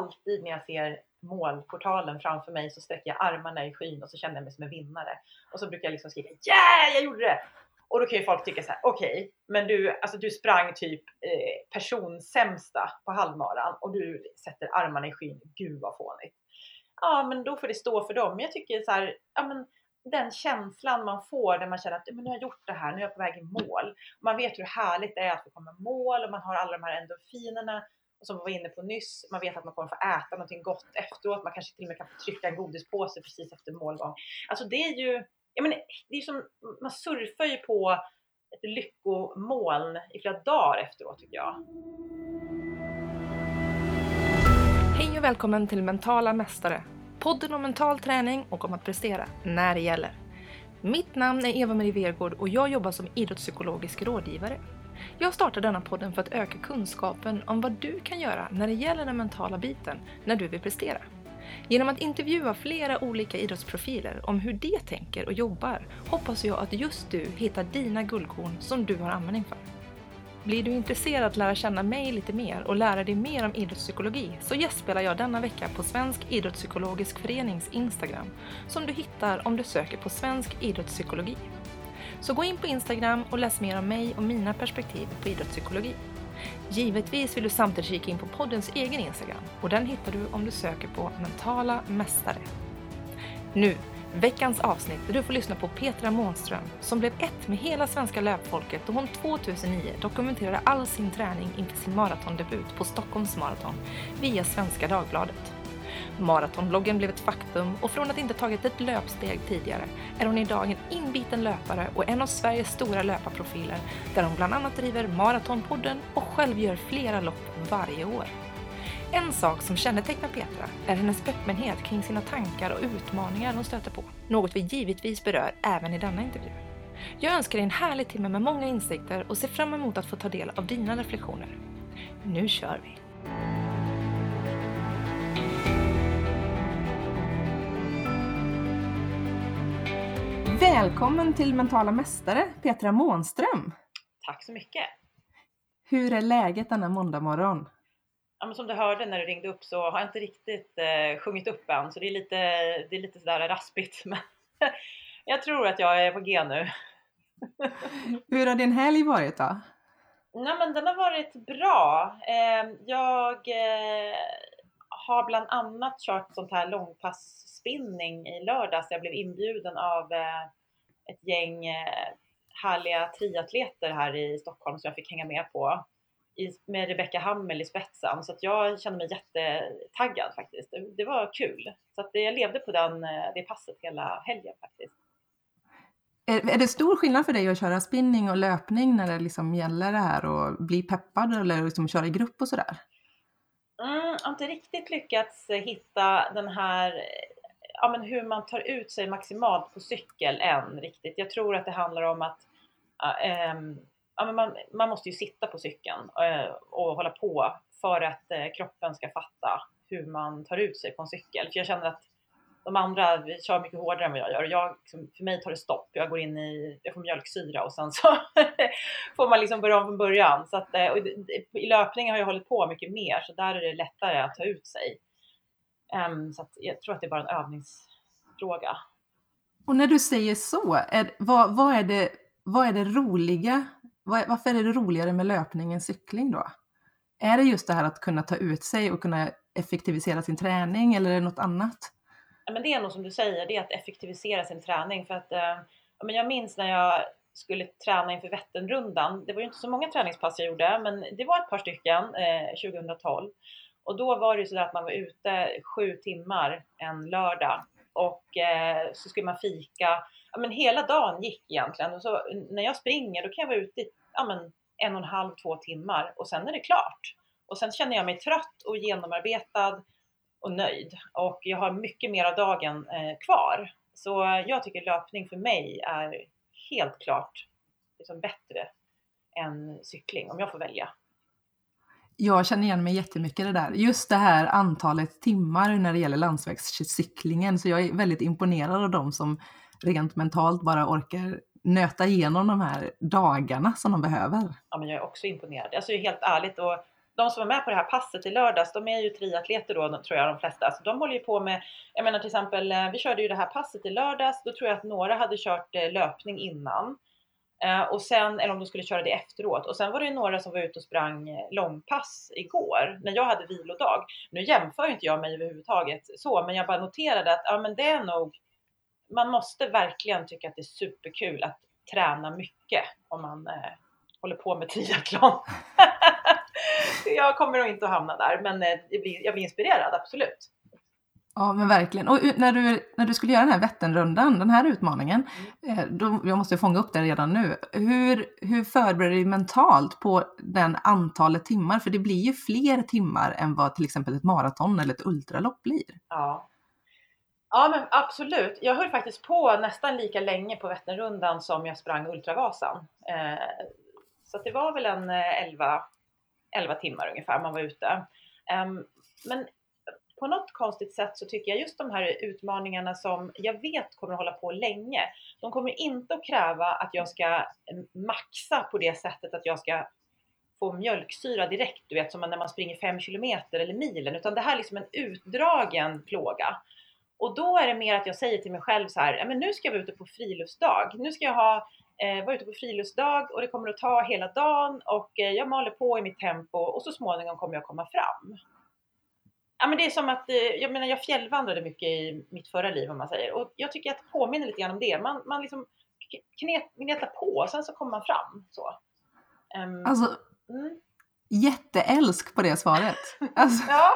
alltid när jag ser målportalen framför mig så sträcker jag armarna i skyn och så känner jag mig som en vinnare. Och så brukar jag liksom skrika yeah, jag gjorde det! Och då kan ju folk tycka så här: okej, okay, men du, alltså du sprang typ eh, personsämsta på halvmaran och du sätter armarna i skyn. Gud vad fånigt. Ja, men då får det stå för dem. Men jag tycker så här, ja men den känslan man får när man känner att men nu har jag gjort det här, nu är jag på väg i mål. Man vet hur härligt det är att få komma i mål och man har alla de här endorfinerna som vi var inne på nyss, man vet att man kommer få äta någonting gott efteråt. Man kanske till och med kan få trycka en godispåse precis efter målgång. Alltså det är ju, jag menar, det är som, man surfar ju på ett lyckomoln i flera dagar efteråt tycker jag. Hej och välkommen till Mentala Mästare. Podden om mental träning och om att prestera när det gäller. Mitt namn är Eva-Marie Vergård och jag jobbar som idrottspsykologisk rådgivare. Jag startar denna podden för att öka kunskapen om vad du kan göra när det gäller den mentala biten när du vill prestera. Genom att intervjua flera olika idrottsprofiler om hur de tänker och jobbar hoppas jag att just du hittar dina guldkorn som du har användning för. Blir du intresserad att lära känna mig lite mer och lära dig mer om idrottspsykologi så gästspelar jag denna vecka på Svensk Idrottspsykologisk Förenings Instagram som du hittar om du söker på Svensk Idrottspsykologi. Så gå in på Instagram och läs mer om mig och mina perspektiv på idrottspsykologi. Givetvis vill du samtidigt kika in på poddens egen Instagram och den hittar du om du söker på mentala mästare. Nu, veckans avsnitt där du får lyssna på Petra Månström som blev ett med hela svenska löpfolket då hon 2009 dokumenterade all sin träning inför sin maratondebut på Stockholms maraton via Svenska Dagbladet. Maratonbloggen blev ett faktum och från att inte tagit ett löpsteg tidigare är hon idag en inbiten löpare och en av Sveriges stora löparprofiler där hon bland annat driver Maratonpodden och själv gör flera lopp varje år. En sak som kännetecknar Petra är hennes öppenhet kring sina tankar och utmaningar hon stöter på. Något vi givetvis berör även i denna intervju. Jag önskar dig en härlig timme med många insikter och ser fram emot att få ta del av dina reflektioner. Nu kör vi! Välkommen till Mentala Mästare, Petra Månström. Tack så mycket. Hur är läget denna måndag morgon? Ja, som du hörde när du ringde upp så har jag inte riktigt eh, sjungit upp än, så det är lite, det är lite sådär raspigt. Men jag tror att jag är på G nu. Hur har din helg varit då? Nej, men den har varit bra. Eh, jag eh, har bland annat kört sånt här långpass-spinning i lördags. Jag blev inbjuden av eh, ett gäng eh, härliga triatleter här i Stockholm som jag fick hänga med på med Rebecca Hammel i spetsen. Så att jag kände mig jättetaggad faktiskt. Det, det var kul. Så att jag levde på den, eh, det passet hela helgen faktiskt. Är, är det stor skillnad för dig att köra spinning och löpning när det liksom gäller det här och bli peppad eller liksom köra i grupp och sådär? Mm, jag har inte riktigt lyckats hitta den här ja, men hur man tar ut sig maximalt på cykel än riktigt. Jag tror att det handlar om att äh, ja, men man, man måste ju sitta på cykeln äh, och hålla på för att äh, kroppen ska fatta hur man tar ut sig på en cykel. För jag känner att de andra kör mycket hårdare än vad jag gör. Jag, liksom, för mig tar det stopp. Jag går in i, jag får mjölksyra och sen så får man liksom börja om från början. Så att, eh, I löpning har jag hållit på mycket mer så där är det lättare att ta ut sig. Um, så jag tror att det är bara en övningsfråga. Och när du säger så, är, vad, vad, är, det, vad är det roliga? Vad, varför är det roligare med löpning än cykling då? Är det just det här att kunna ta ut sig och kunna effektivisera sin träning eller är det något annat? Ja, men det är nog som du säger, det är att effektivisera sin träning. För att, eh, men jag minns när jag skulle träna inför Vätternrundan. Det var ju inte så många träningspass jag gjorde, men det var ett par stycken eh, 2012. Och då var det ju att man var ute sju timmar en lördag och eh, så skulle man fika. Ja, men hela dagen gick egentligen. Och så, när jag springer då kan jag vara ute i ja, men en och en halv, två timmar och sen är det klart. Och sen känner jag mig trött och genomarbetad och nöjd. Och jag har mycket mer av dagen eh, kvar. Så jag tycker löpning för mig är helt klart liksom bättre än cykling om jag får välja jag känner igen mig jättemycket i det där. Just det här antalet timmar när det gäller landsvägscyklingen. Så jag är väldigt imponerad av dem som rent mentalt bara orkar nöta igenom de här dagarna som de behöver. Ja, men jag är också imponerad. Alltså helt ärligt, och de som var med på det här passet i lördags, de är ju triatleter då tror jag de flesta. Så de håller ju på med, jag menar till exempel, eh, vi körde ju det här passet i lördags, då tror jag att några hade kört eh, löpning innan. Eh, och sen, eller om de skulle köra det efteråt. Och sen var det ju några som var ute och sprang eh, långpass igår när jag hade vilodag. Nu jämför inte jag mig överhuvudtaget så, men jag bara noterade att ja, men det är nog, man måste verkligen tycka att det är superkul att träna mycket om man eh, håller på med triathlon. jag kommer nog inte att hamna där, men eh, jag blir, jag blir inspirerad, absolut. Ja men verkligen. Och när du, när du skulle göra den här Vätternrundan, den här utmaningen, mm. Eh, då, jag måste fånga upp det redan nu. Hur, hur förbereder du dig mentalt på den antalet timmar? För det blir ju fler timmar än vad till exempel ett maraton eller ett ultralopp blir. Ja. Ja men absolut. Jag höll faktiskt på nästan lika länge på Vätternrundan som jag sprang Ultravasan. Eh, så det var väl en 11, eh, 11 timmar ungefär man var ute. Um, men på något konstigt sätt så tycker jag just de här utmaningarna som jag vet kommer att hålla på länge, de kommer inte att kräva att jag ska eh, maxa på det sättet att jag ska få mjölksyra direkt, du vet som när man springer 5 kilometer eller milen, utan det här är liksom en utdragen plåga. Och då är det mer att jag säger till mig själv så här, men nu ska jag vara ute på friluftsdag. Nu ska jag ha, eh, vara ute på friluftsdag och det kommer att ta hela dagen och eh, jag maler på i mitt tempo och så småningom kommer jag komma fram. Ja, men det är som att, eh, jag menar jag fjällvandrade mycket i mitt förra liv om man säger och jag tycker att det påminner lite grann om det. Man, man liksom gnetar på och sen så kommer man fram. Så. Um, alltså, mm. jätteälsk på det svaret. Alltså, ja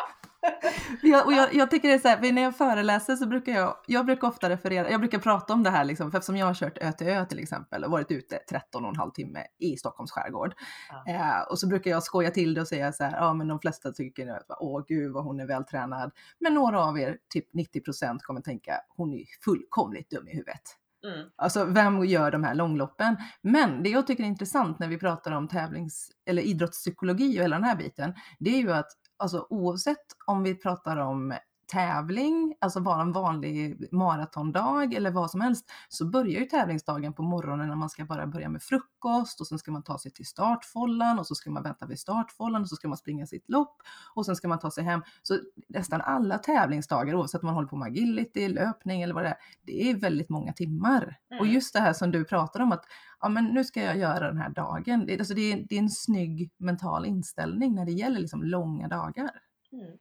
jag, och jag, jag, tycker det är så här, när jag föreläser så brukar jag, jag brukar ofta referera, jag brukar prata om det här liksom, för eftersom jag har kört ö till ö till exempel och varit ute 13 och en halv timme i Stockholms skärgård. Ja. Eh, och så brukar jag skoja till det och säga så här, ja men de flesta tycker att åh gud vad hon är vältränad. Men några av er, typ 90 procent kommer tänka, hon är fullkomligt dum i huvudet. Mm. Alltså vem gör de här långloppen? Men det jag tycker är intressant när vi pratar om tävlings eller idrottspsykologi och hela den här biten, det är ju att alltså oavsett om vi pratar om tävling, alltså bara en vanlig maratondag eller vad som helst, så börjar ju tävlingsdagen på morgonen när man ska bara börja med frukost och sen ska man ta sig till startfållan och så ska man vänta vid startfållan och så ska man springa sitt lopp och sen ska man ta sig hem. Så nästan alla tävlingsdagar, oavsett om man håller på med agility, löpning eller vad det är, det är väldigt många timmar. Mm. Och just det här som du pratar om att ja, men nu ska jag göra den här dagen. Det, alltså det, är, det är en snygg mental inställning när det gäller liksom långa dagar. Mm.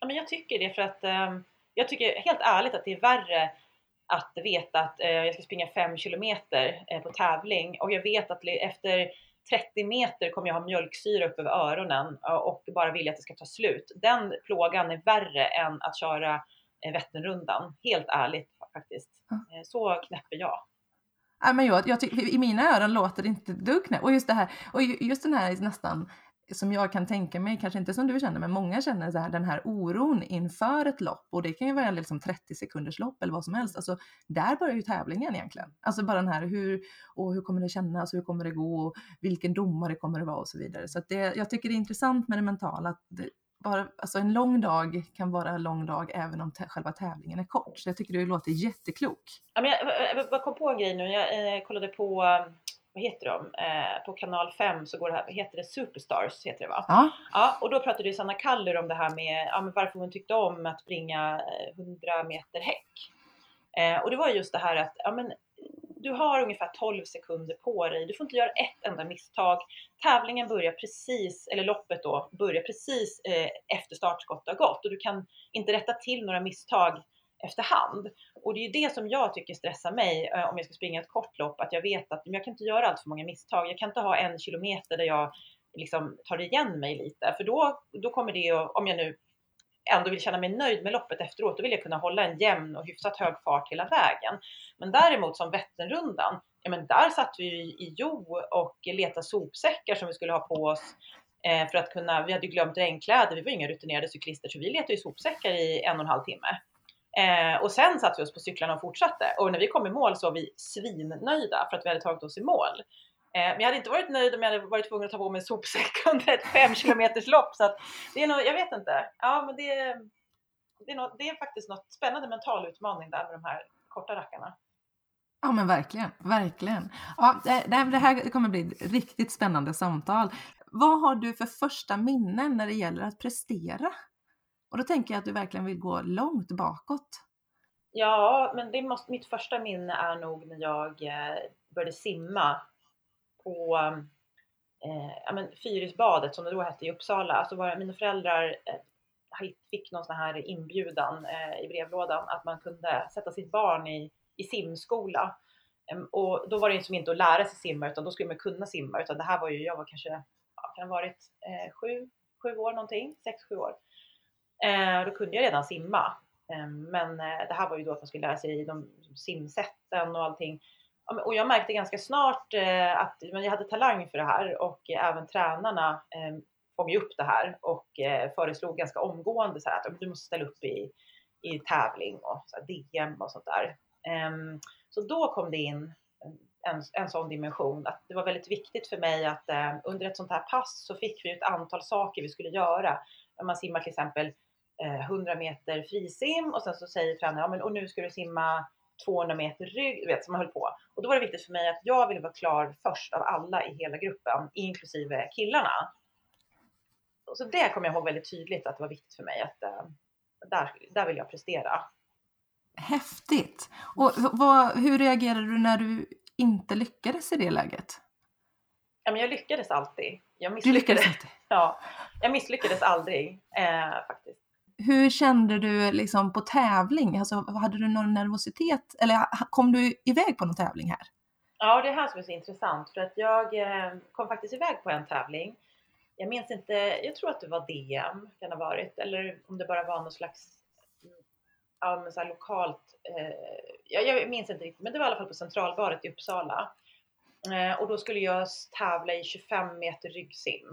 Ja, men jag tycker det för att eh, jag tycker helt ärligt att det är värre att veta att eh, jag ska springa 5 kilometer eh, på tävling och jag vet att efter 30 meter kommer jag ha mjölksyra upp över öronen och bara vilja att det ska ta slut. Den plågan är värre än att köra eh, Vätternrundan. Helt ärligt faktiskt. Mm. Så knäpper jag. Ja, men jag, jag I mina öron låter det inte dugg knäpp. Och just det här, och just den här nästan som jag kan tänka mig, kanske inte som du känner, men många känner så här, den här oron inför ett lopp och det kan ju vara liksom 30 sekunders lopp eller vad som helst. Alltså, där börjar ju tävlingen egentligen. Alltså bara den här hur, och hur kommer det kännas, hur kommer det gå, vilken domare kommer det vara och så vidare. Så det, jag tycker det är intressant med det mentala, att det, bara, alltså en lång dag kan vara en lång dag även om själva tävlingen är kort. Så jag tycker du låter jätteklok. Ja, men jag, jag kom på en grej nu, jag eh, kollade på vad heter de? Eh, på kanal 5 så går det här, heter det Superstars heter det va? Ja. ja och då pratade ju Sanna Kallur om det här med, ja, men varför hon tyckte om att springa 100 eh, meter häck. Eh, och det var just det här att, ja men du har ungefär 12 sekunder på dig. Du får inte göra ett enda misstag. Tävlingen börjar precis, eller loppet då, börjar precis eh, efter startskottet har gått och du kan inte rätta till några misstag efterhand. Och det är ju det som jag tycker stressar mig eh, om jag ska springa ett kort lopp, att jag vet att jag kan inte göra allt för många misstag. Jag kan inte ha en kilometer där jag liksom tar igen mig lite, för då, då kommer det att, om jag nu ändå vill känna mig nöjd med loppet efteråt, då vill jag kunna hålla en jämn och hyfsat hög fart hela vägen. Men däremot som Vätternrundan, ja men där satt vi i Jo och letade sopsäckar som vi skulle ha på oss eh, för att kunna, vi hade glömt regnkläder, vi var inga rutinerade cyklister så vi letade ju sopsäckar i en och en halv timme. Eh, och sen satte vi oss på cyklarna och fortsatte. Och när vi kom i mål så var vi svinnöjda för att vi hade tagit oss i mål. Eh, men jag hade inte varit nöjd om jag hade varit tvungen att ta på mig en sopsäck under ett fem kilometers lopp. Så att det är nog, jag vet inte. Ja, men det, det, är något, det är faktiskt något spännande mental utmaning där med de här korta rackarna. Ja men verkligen, verkligen. Ja, det, det här kommer bli ett riktigt spännande samtal. vad har du för första minnen när det gäller att prestera? Och då tänker jag att du verkligen vill gå långt bakåt. Ja, men det måste, mitt första minne är nog när jag eh, började simma på eh, ja, men Fyrisbadet som det då hette i Uppsala. Alltså var, mina föräldrar eh, fick någon sån här inbjudan eh, i brevlådan att man kunde sätta sitt barn i, i simskola. Och då var det som inte att lära sig simma utan då skulle man kunna simma utan det här var ju, jag var kanske, ja, kan ha varit eh, sju, sju år någonting, sex, sju år. Eh, då kunde jag redan simma. Ehm, eh, men det här var ju då att man skulle lära sig de simsätten och allting. Och jag märkte ganska snart eh, att jag hade talang för det här och även tränarna ehm, fångade fångade upp det här och eh, föreslog ganska omgående så här att du måste ställa upp i, i tävling och så DM och sånt där. Ehm, så då kom det in en, en sån dimension att det var väldigt viktigt för mig att eh, under ett sånt här pass så fick vi ett antal saker vi skulle göra. när man simmar till exempel 100 meter frisim och sen så säger tränaren, ja, men, och nu ska du simma 200 meter rygg, vet, som man höll på. Och då var det viktigt för mig att jag ville vara klar först av alla i hela gruppen, inklusive killarna. Så det kommer jag ihåg väldigt tydligt att det var viktigt för mig att äh, där, där vill jag prestera. Häftigt! Och vad, hur reagerade du när du inte lyckades i det läget? Ja, men jag lyckades alltid. Jag misslyckades, du lyckades alltid? Ja, jag misslyckades aldrig eh, faktiskt hur kände du liksom på tävling? Alltså, hade du någon nervositet eller kom du iväg på någon tävling här? Ja, det är här som är så intressant för att jag eh, kom faktiskt iväg på en tävling. Jag minns inte, jag tror att det var DM kan ha varit eller om det bara var någon slags ja, men så lokalt. Eh, jag, jag minns inte riktigt, men det var i alla fall på Centralbadet i Uppsala. Eh, och då skulle jag tävla i 25 meter ryggsim.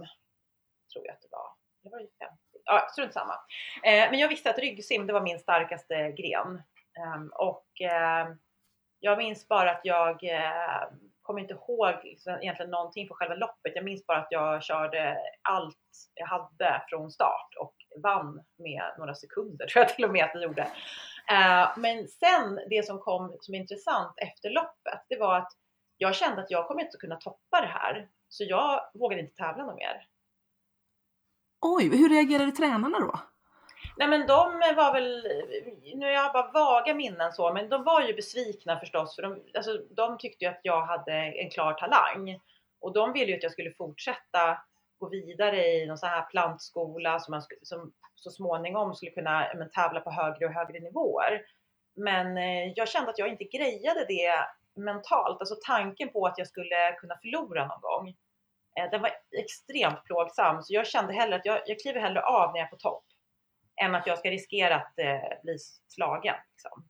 Tror jag att det var. Det var ju 50 ja, strunt samma. Eh, men jag visste att ryggsim, det var min starkaste gren. Eh, och eh, jag minns bara att jag eh, kommer inte ihåg liksom, egentligen någonting för själva loppet. Jag minns bara att jag körde allt jag hade från start och vann med några sekunder tror jag till och med att jag gjorde. Eh, men sen det som kom som intressant efter loppet, det var att jag kände att jag kommer inte kunna toppa det här. Så jag vågade inte tävla något mer. Oj, hur reagerade tränarna då? Nej men de var väl, nu har jag bara vaga minnen så, men de var ju besvikna förstås för de, alltså, de tyckte ju att jag hade en klar talang. Och de ville ju att jag skulle fortsätta gå vidare i någon sån här plantskola som, man, som så småningom skulle kunna men, tävla på högre och högre nivåer. Men eh, jag kände att jag inte grejade det mentalt, alltså tanken på att jag skulle kunna förlora någon gång. Eh, den var extremt plågsam så jag kände hellre att jag, jag kliver hellre av när jag är på topp än att jag ska riskera att eh, bli slagen. Liksom.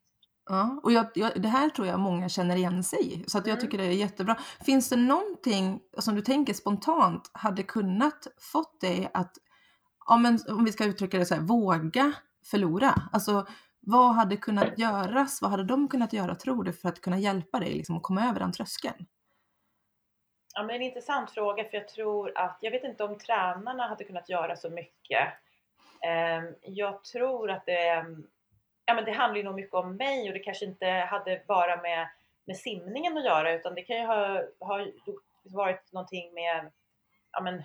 Ja, och jag, jag, det här tror jag många känner igen sig i, så att jag mm. tycker det är jättebra. Finns det någonting som du tänker spontant hade kunnat fått dig att, ja, men, om vi ska uttrycka det så här, våga förlora? Alltså, vad hade kunnat göras? Vad hade de kunnat göra, tror du, för att kunna hjälpa dig liksom, att komma över den tröskeln? Ja, men en intressant fråga för jag tror att, jag vet inte om tränarna hade kunnat göra så mycket. Ehm, jag tror att det, ja men det handlar ju nog mycket om mig och det kanske inte hade bara med, med simningen att göra utan det kan ju ha, ha varit någonting med ja men,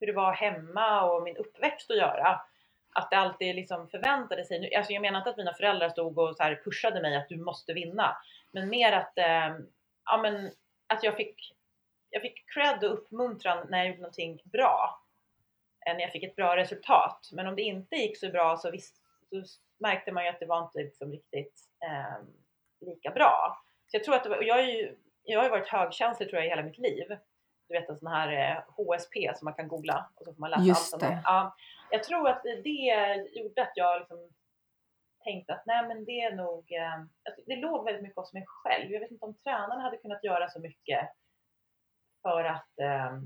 hur det var hemma och min uppväxt att göra. Att det alltid liksom förväntade sig, alltså jag menar inte att mina föräldrar stod och så pushade mig att du måste vinna. Men mer att, ehm, ja men, att jag fick jag fick cred och uppmuntran när jag gjorde någonting bra. När jag fick ett bra resultat. Men om det inte gick så bra så, visst, så märkte man ju att det var inte liksom riktigt eh, lika bra. Så jag tror att var, jag, är ju, jag har ju varit högkänslig tror jag i hela mitt liv. Du vet en sån här eh, HSP som man kan googla och så får man läsa Just allt det. Ja, jag tror att det gjorde att jag liksom tänkte att nej men det är nog, eh, det låg väldigt mycket hos mig själv. Jag vet inte om tränarna hade kunnat göra så mycket för att eh,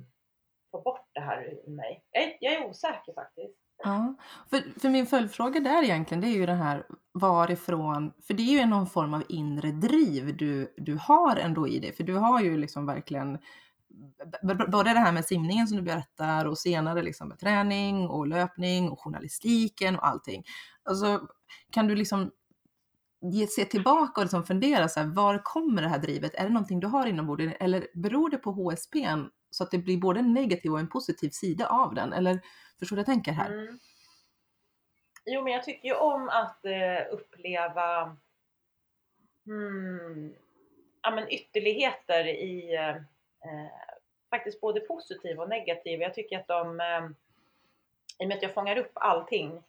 få bort det här ur mig. Jag, jag är osäker faktiskt. Ja, för, för min följdfråga där egentligen det är ju det här varifrån, för det är ju någon form av inre driv du, du har ändå i dig, för du har ju liksom verkligen både det här med simningen som du berättar och senare liksom med träning och löpning och journalistiken och allting. Alltså, kan du liksom se tillbaka och liksom fundera så här, var kommer det här drivet? Är det någonting du har inombords eller beror det på HSP så att det blir både en negativ och en positiv sida av den? Eller förstår du vad jag tänker här? Mm. Jo, men jag tycker ju om att eh, uppleva hmm, ja, men ytterligheter i eh, eh, faktiskt både positiv och negativ. Jag tycker att de, eh, i och med att jag fångar upp allting,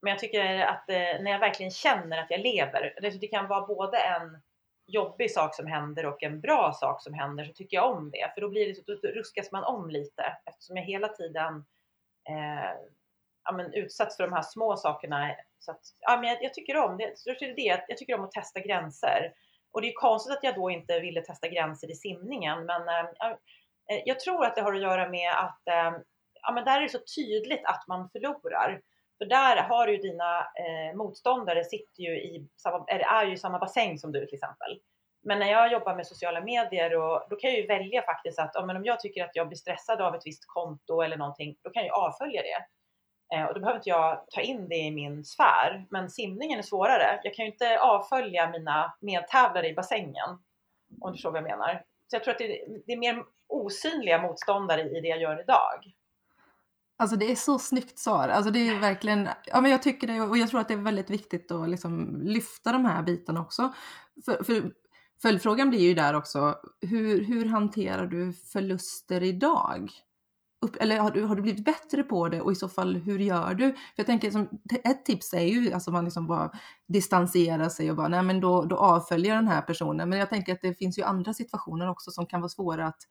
men jag tycker att eh, när jag verkligen känner att jag lever, det, det kan vara både en jobbig sak som händer och en bra sak som händer så tycker jag om det. För då blir det då ruskas man om lite eftersom jag hela tiden eh, ja, men utsätts för de här små sakerna. Så att, ja, men jag, jag tycker om det. Så det, det. Jag tycker om att testa gränser. Och det är konstigt att jag då inte ville testa gränser i simningen. Men eh, eh jag tror att det har att göra med att eh, ja, men där är det så tydligt att man förlorar. För där har du ju dina eh, motståndare sitter ju i samma, är, är ju i samma bassäng som du till exempel. Men när jag jobbar med sociala medier och då kan jag ju välja faktiskt att om jag tycker att jag blir stressad av ett visst konto eller någonting, då kan jag avfölja det. Eh, och då behöver inte jag ta in det i min sfär. Men simningen är svårare. Jag kan ju inte avfölja mina medtävlare i bassängen. Om du förstår vad jag menar. Så jag tror att det, det är mer osynliga motståndare i det jag gör idag. Alltså det är så snyggt svar. Alltså det är verkligen, ja men jag tycker det och jag tror att det är väldigt viktigt att liksom lyfta de här bitarna också. För, för följdfrågan blir ju där också, hur, hur hanterar du förluster idag? upp, eller har du, har du blivit bättre på det och i så fall hur gör du? För jag tänker som, ett tips är ju alltså man liksom bara distanserar sig och bara nej men då, då avföljer den här personen. Men jag tänker att det finns ju andra situationer också som kan vara svåra att,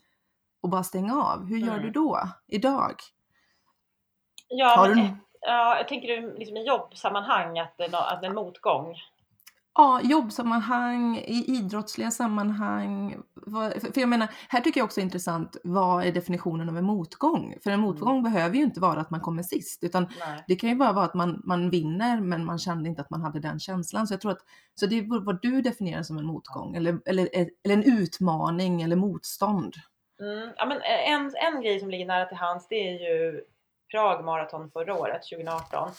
att bara stänga av. Hur gör mm. du då idag? Ja, har du... ja, jag tänker liksom i jobbsammanhang att, att en motgång ja, jobbsammanhang, i idrottsliga sammanhang. För jag menar, här tycker jag också är intressant, vad är definitionen av en motgång? För en motgång mm. behöver ju inte vara att man kommer sist, utan Nej. det kan ju bara vara att man, man vinner, men man kände inte att man hade den känslan. Så jag tror att, så det är vad du definierar som en motgång, eller, eller, eller en utmaning eller motstånd. Mm. Ja, men en, en grej som ligger nära till hands, det är ju Prag Marathon förra året, 2018. Um,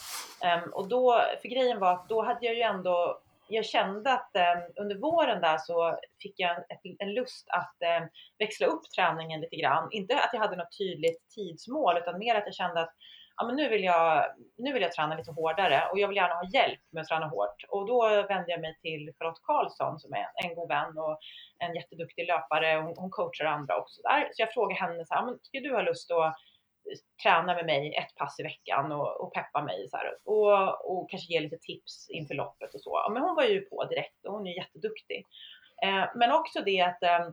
ehm, och då, för grejen var att då hade jag ju ändå jag kände att ehm, under våren där så fick jag ett, en lust att ehm, växla upp träningen lite grann. Inte att jag hade något tydligt tidsmål utan mer att jag kände att ja, men nu, vill jag, nu vill jag träna lite hårdare och jag vill gärna ha hjälp med att träna hårt. Och då vände jag mig till Charlotte Karlsson som är en god vän och en jätteduktig löpare. Hon, hon coachar andra också där. Så jag frågade henne så här, men skulle du ha lust att träna med mig ett pass i veckan och, och peppa mig så här, och, och kanske ge lite tips inför loppet och så. Men hon var ju på direkt och hon är jätteduktig. Eh, men också det att eh,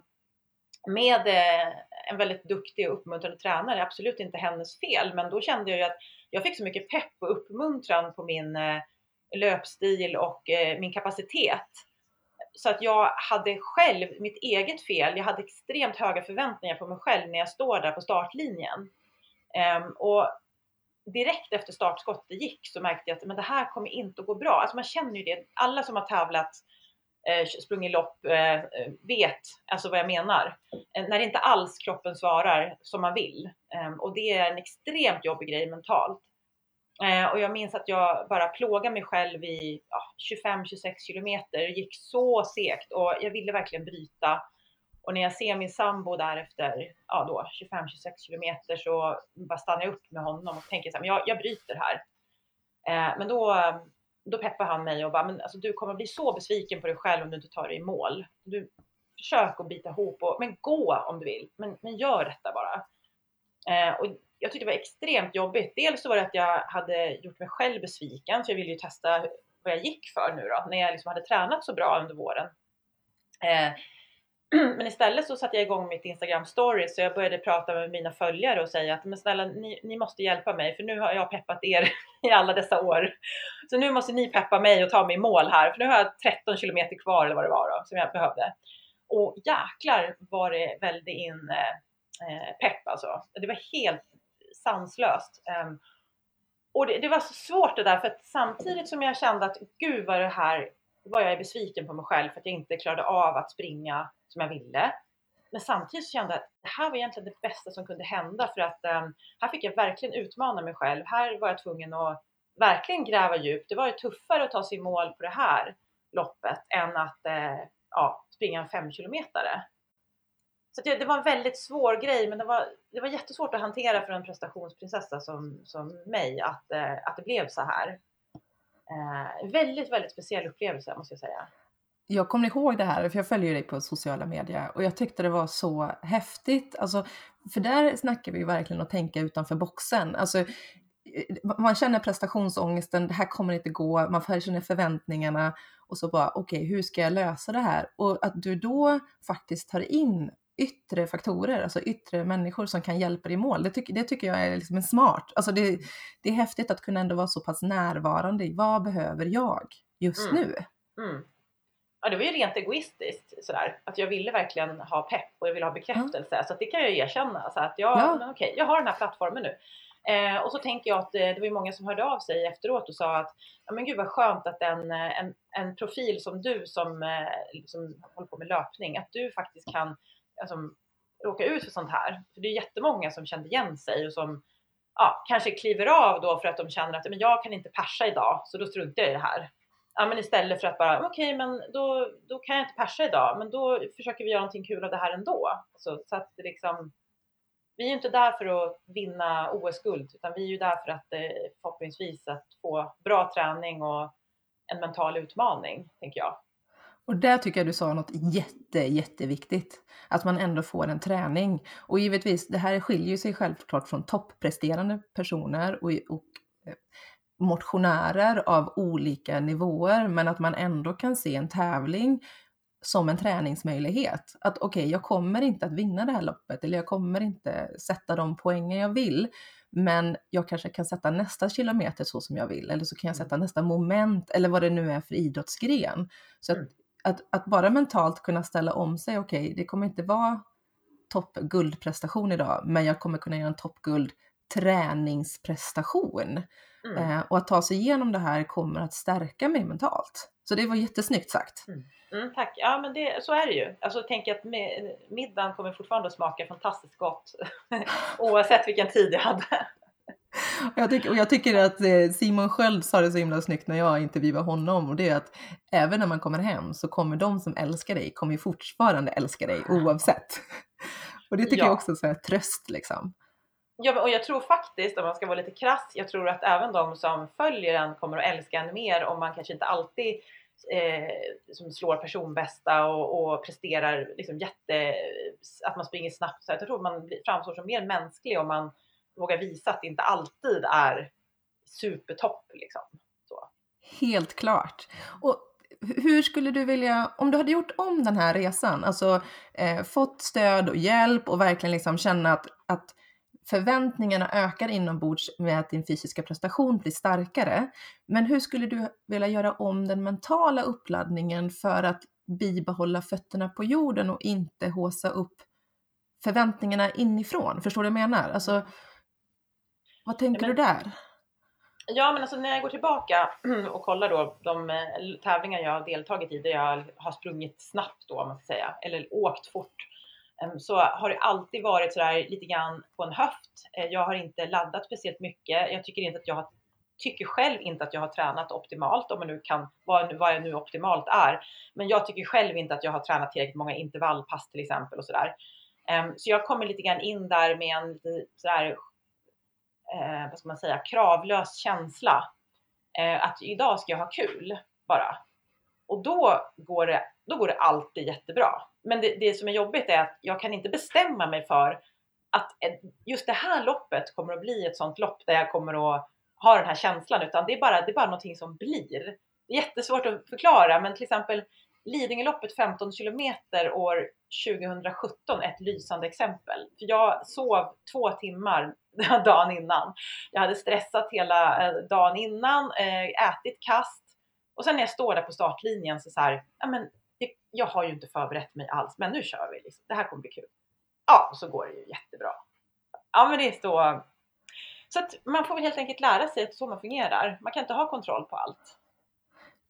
med eh, en väldigt duktig och uppmuntrande tränare, absolut inte hennes fel, men då kände jag ju att jag fick så mycket pepp och uppmuntran på min eh, löpstil och eh, min kapacitet. Så att jag hade själv mitt eget fel. Jag hade extremt höga förväntningar på mig själv när jag står där på startlinjen. Um, och direkt efter startskottet gick så märkte jag att men det här kommer inte att gå bra. Alltså man känner ju det. Alla som har tävlat, eh, sprungit lopp, eh, vet alltså vad jag menar. Eh, när inte alls kroppen svarar som man vill. Ehm, och det är en extremt jobbig grej mentalt. Eh, och jag minns att jag bara plågade mig själv i ja, 25-26 kilometer. Det gick så segt och jag ville verkligen bryta. Och när jag ser min sambo där efter ja då 25-26 kilometer så bara stannar jag upp med honom och tänker så här, men jag, jag bryter här. Eh, men då, då peppar han mig och bara, men alltså, du kommer bli så besviken på dig själv om du inte tar dig i mål. Du, försök att bita ihop, och, men gå om du vill, men, men gör detta bara. Eh, och jag tyckte det var extremt jobbigt. Dels så var det att jag hade gjort mig själv besviken, för jag ville ju testa vad jag gick för nu då, när jag liksom hade tränat så bra under våren. Eh, Men istället så satte jag igång mitt Instagram story så jag började prata med mina följare och säga att men snälla ni, ni måste hjälpa mig för nu har jag peppat er i alla dessa år. Så nu måste ni peppa mig och ta mig i mål här för nu har jag 13 kilometer kvar eller vad det var då som jag behövde. Och jäklar vad det välde in eh, eh, pepp alltså. Det var helt sanslöst. Um, och det, det, var så svårt det där för att samtidigt som jag kände att gud vad det här var jag besviken på mig själv för att jag inte klarade av att springa som jag ville. Men samtidigt kände jag att det här var egentligen det bästa som kunde hända för att um, här fick jag verkligen utmana mig själv. Här var jag tvungen att verkligen gräva djupt. Det var ju tuffare att ta sig i mål på det här loppet än att uh, ja, springa en femkilometare. Så det, det, var en väldigt svår grej, men det var, det var jättesvårt att hantera för en prestationsprinsessa som, som mig att, uh, att det blev så här. Uh, väldigt, väldigt speciell upplevelse måste jag säga. Jag kommer ihåg det här, för jag följer dig på sociala medier och jag tyckte det var så häftigt. Alltså, för där snackar vi verkligen att tänka utanför boxen. Alltså, eh, man känner prestationsångesten, det här kommer inte gå, man känner förväntningarna och så bara okej, okay, hur ska jag lösa det här? Och att du då faktiskt tar in yttre faktorer, alltså yttre människor som kan hjälpa dig i mål. Det, tycker, det tycker jag är liksom en smart. Alltså det, det är häftigt att kunna ändå vara så pass närvarande i vad behöver jag just mm. nu? Mm. Ja, det var ju rent egoistiskt sådär. Att jag ville verkligen ha pepp och jag ville ha bekräftelse. Mm. Så det kan jag erkänna. Så att jag, ja. men okej, jag har den här plattformen nu. Eh, och så tänker jag att det, det var många som hörde av sig efteråt och sa att ja, men gud vad skönt att en, en, en profil som du som, eh, som håller på med löpning, att du faktiskt kan alltså, råka ut för sånt här. För det är jättemånga som kände igen sig och som ja, kanske kliver av då för att de känner att men jag kan inte persa idag så då struntar jag i det här. Ja, men istället för att bara okej, okay, men då, då kan jag inte persa idag, men då försöker vi göra någonting kul av det här ändå. Så, så att det liksom, vi är ju inte där för att vinna OS-guld, utan vi är ju där för att eh, förhoppningsvis att få bra träning och en mental utmaning, tänker jag. Och där tycker jag du sa något jätte, jätteviktigt. Att man ändå får en träning. Och givetvis, det här skiljer sig självklart från toppresterande personer och, och motionärer av olika nivåer, men att man ändå kan se en tävling som en träningsmöjlighet. Att okej, okay, jag kommer inte att vinna det här loppet eller jag kommer inte sätta de poängen jag vill, men jag kanske kan sätta nästa kilometer så som jag vill eller så kan jag sätta nästa moment eller vad det nu är för idrottsgren. Så att, mm. att, att bara mentalt kunna ställa om sig, okej, okay, det kommer inte vara toppguldprestation idag, men jag kommer kunna göra en toppguld träningsprestation. Mm. Eh, och att ta sig igenom det här kommer att stärka mig mentalt. Så det var jättesnyggt sagt. Mm. Mm, tack. Ja men det, så är det ju. Alltså tänk att middagen kommer fortfarande att smaka fantastiskt gott oavsett vilken tid jag hade. Jag tycker, och jag tycker att eh, Simon Sköld sa det så himla snyggt när jag intervjuade honom och det är att även när man kommer hem så kommer de som älskar dig kommer fortfarande älska dig oavsett. Och det tycker ja. jag också är tröst liksom. Ja, och jag tror faktiskt, om man ska vara lite krass, jag tror att även de som följer en kommer att älska en mer om man kanske inte alltid eh, som slår personbästa och, och presterar liksom jätte, att man springer snabbt. Så jag tror man framstår som mer mänsklig om man vågar visa att det inte alltid är supertopp. Liksom. Så. Helt klart. Och hur skulle du vilja, om du hade gjort om den här resan, alltså eh, fått stöd och hjälp och verkligen liksom känna att, att förväntningarna ökar inombords med att din fysiska prestation blir starkare. Men hur skulle du vilja göra om den mentala uppladdningen för att bibehålla fötterna på jorden och inte håsa upp förväntningarna inifrån? Förstår du vad jag menar? Alltså, vad tänker men, du där? Ja, men alltså när jag går tillbaka och kollar då de eh, tävlingar jag har deltagit i där jag har sprungit snabbt då, om man ska säga, eller åkt fort Ehm, så har det alltid varit sådär lite grann på en höft. Eh, jag har inte laddat speciellt mycket. Jag tycker inte att jag har tycker själv inte att jag har tränat optimalt, om man nu kan, vad, vad nu optimalt är. Men jag tycker själv inte att jag har tränat tillräckligt många intervallpass till exempel och sådär. Um, ehm, så jag kommer lite grann in där med en sådär, uh, eh, vad ska man säga, kravlös känsla. Uh, att idag ska jag ha kul bara. Och då går det, då går det alltid jättebra. Men det, det som är jobbigt är att jag kan inte bestämma mig för att just det här loppet kommer att bli ett sånt lopp där jag kommer att ha den här känslan utan det är bara, det är bara någonting som blir. Det är jättesvårt att förklara men till exempel Lidingöloppet 15 kilometer år 2017 är ett lysande exempel. För jag sov två timmar dagen innan. Jag hade stressat hela eh, dagen innan, eh, ätit kast och sen när jag står där på startlinjen så, så här, ja men jag har ju inte förberett mig alls, men nu kör vi. Liksom. Det här kommer bli kul. Ja, och så går det ju jättebra. Ja, men det är så. Så att man får väl helt enkelt lära sig att så man fungerar. Man kan inte ha kontroll på allt.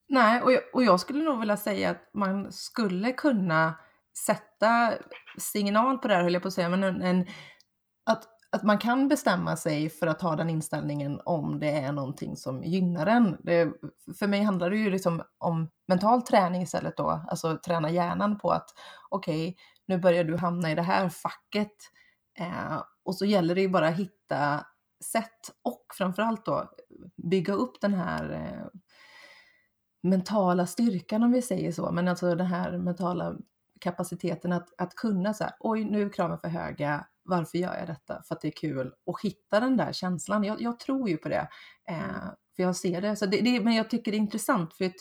Nej, och jag, och jag skulle nog vilja säga att man skulle kunna sätta signal på det här, höll jag på att säga, men en, en, att att man kan bestämma sig för att ha den inställningen om det är någonting som gynnar en. Det, för mig handlar det ju liksom om mental träning istället då, alltså träna hjärnan på att okej, okay, nu börjar du hamna i det här facket. Eh, och så gäller det ju bara att hitta sätt och framförallt då bygga upp den här eh, mentala styrkan om vi säger så, men alltså den här mentala kapaciteten att, att kunna så här, oj nu är kraven för höga, varför gör jag detta? För att det är kul och hitta den där känslan. Jag, jag tror ju på det, eh, för jag ser det. Så det, det. Men jag tycker det är intressant för att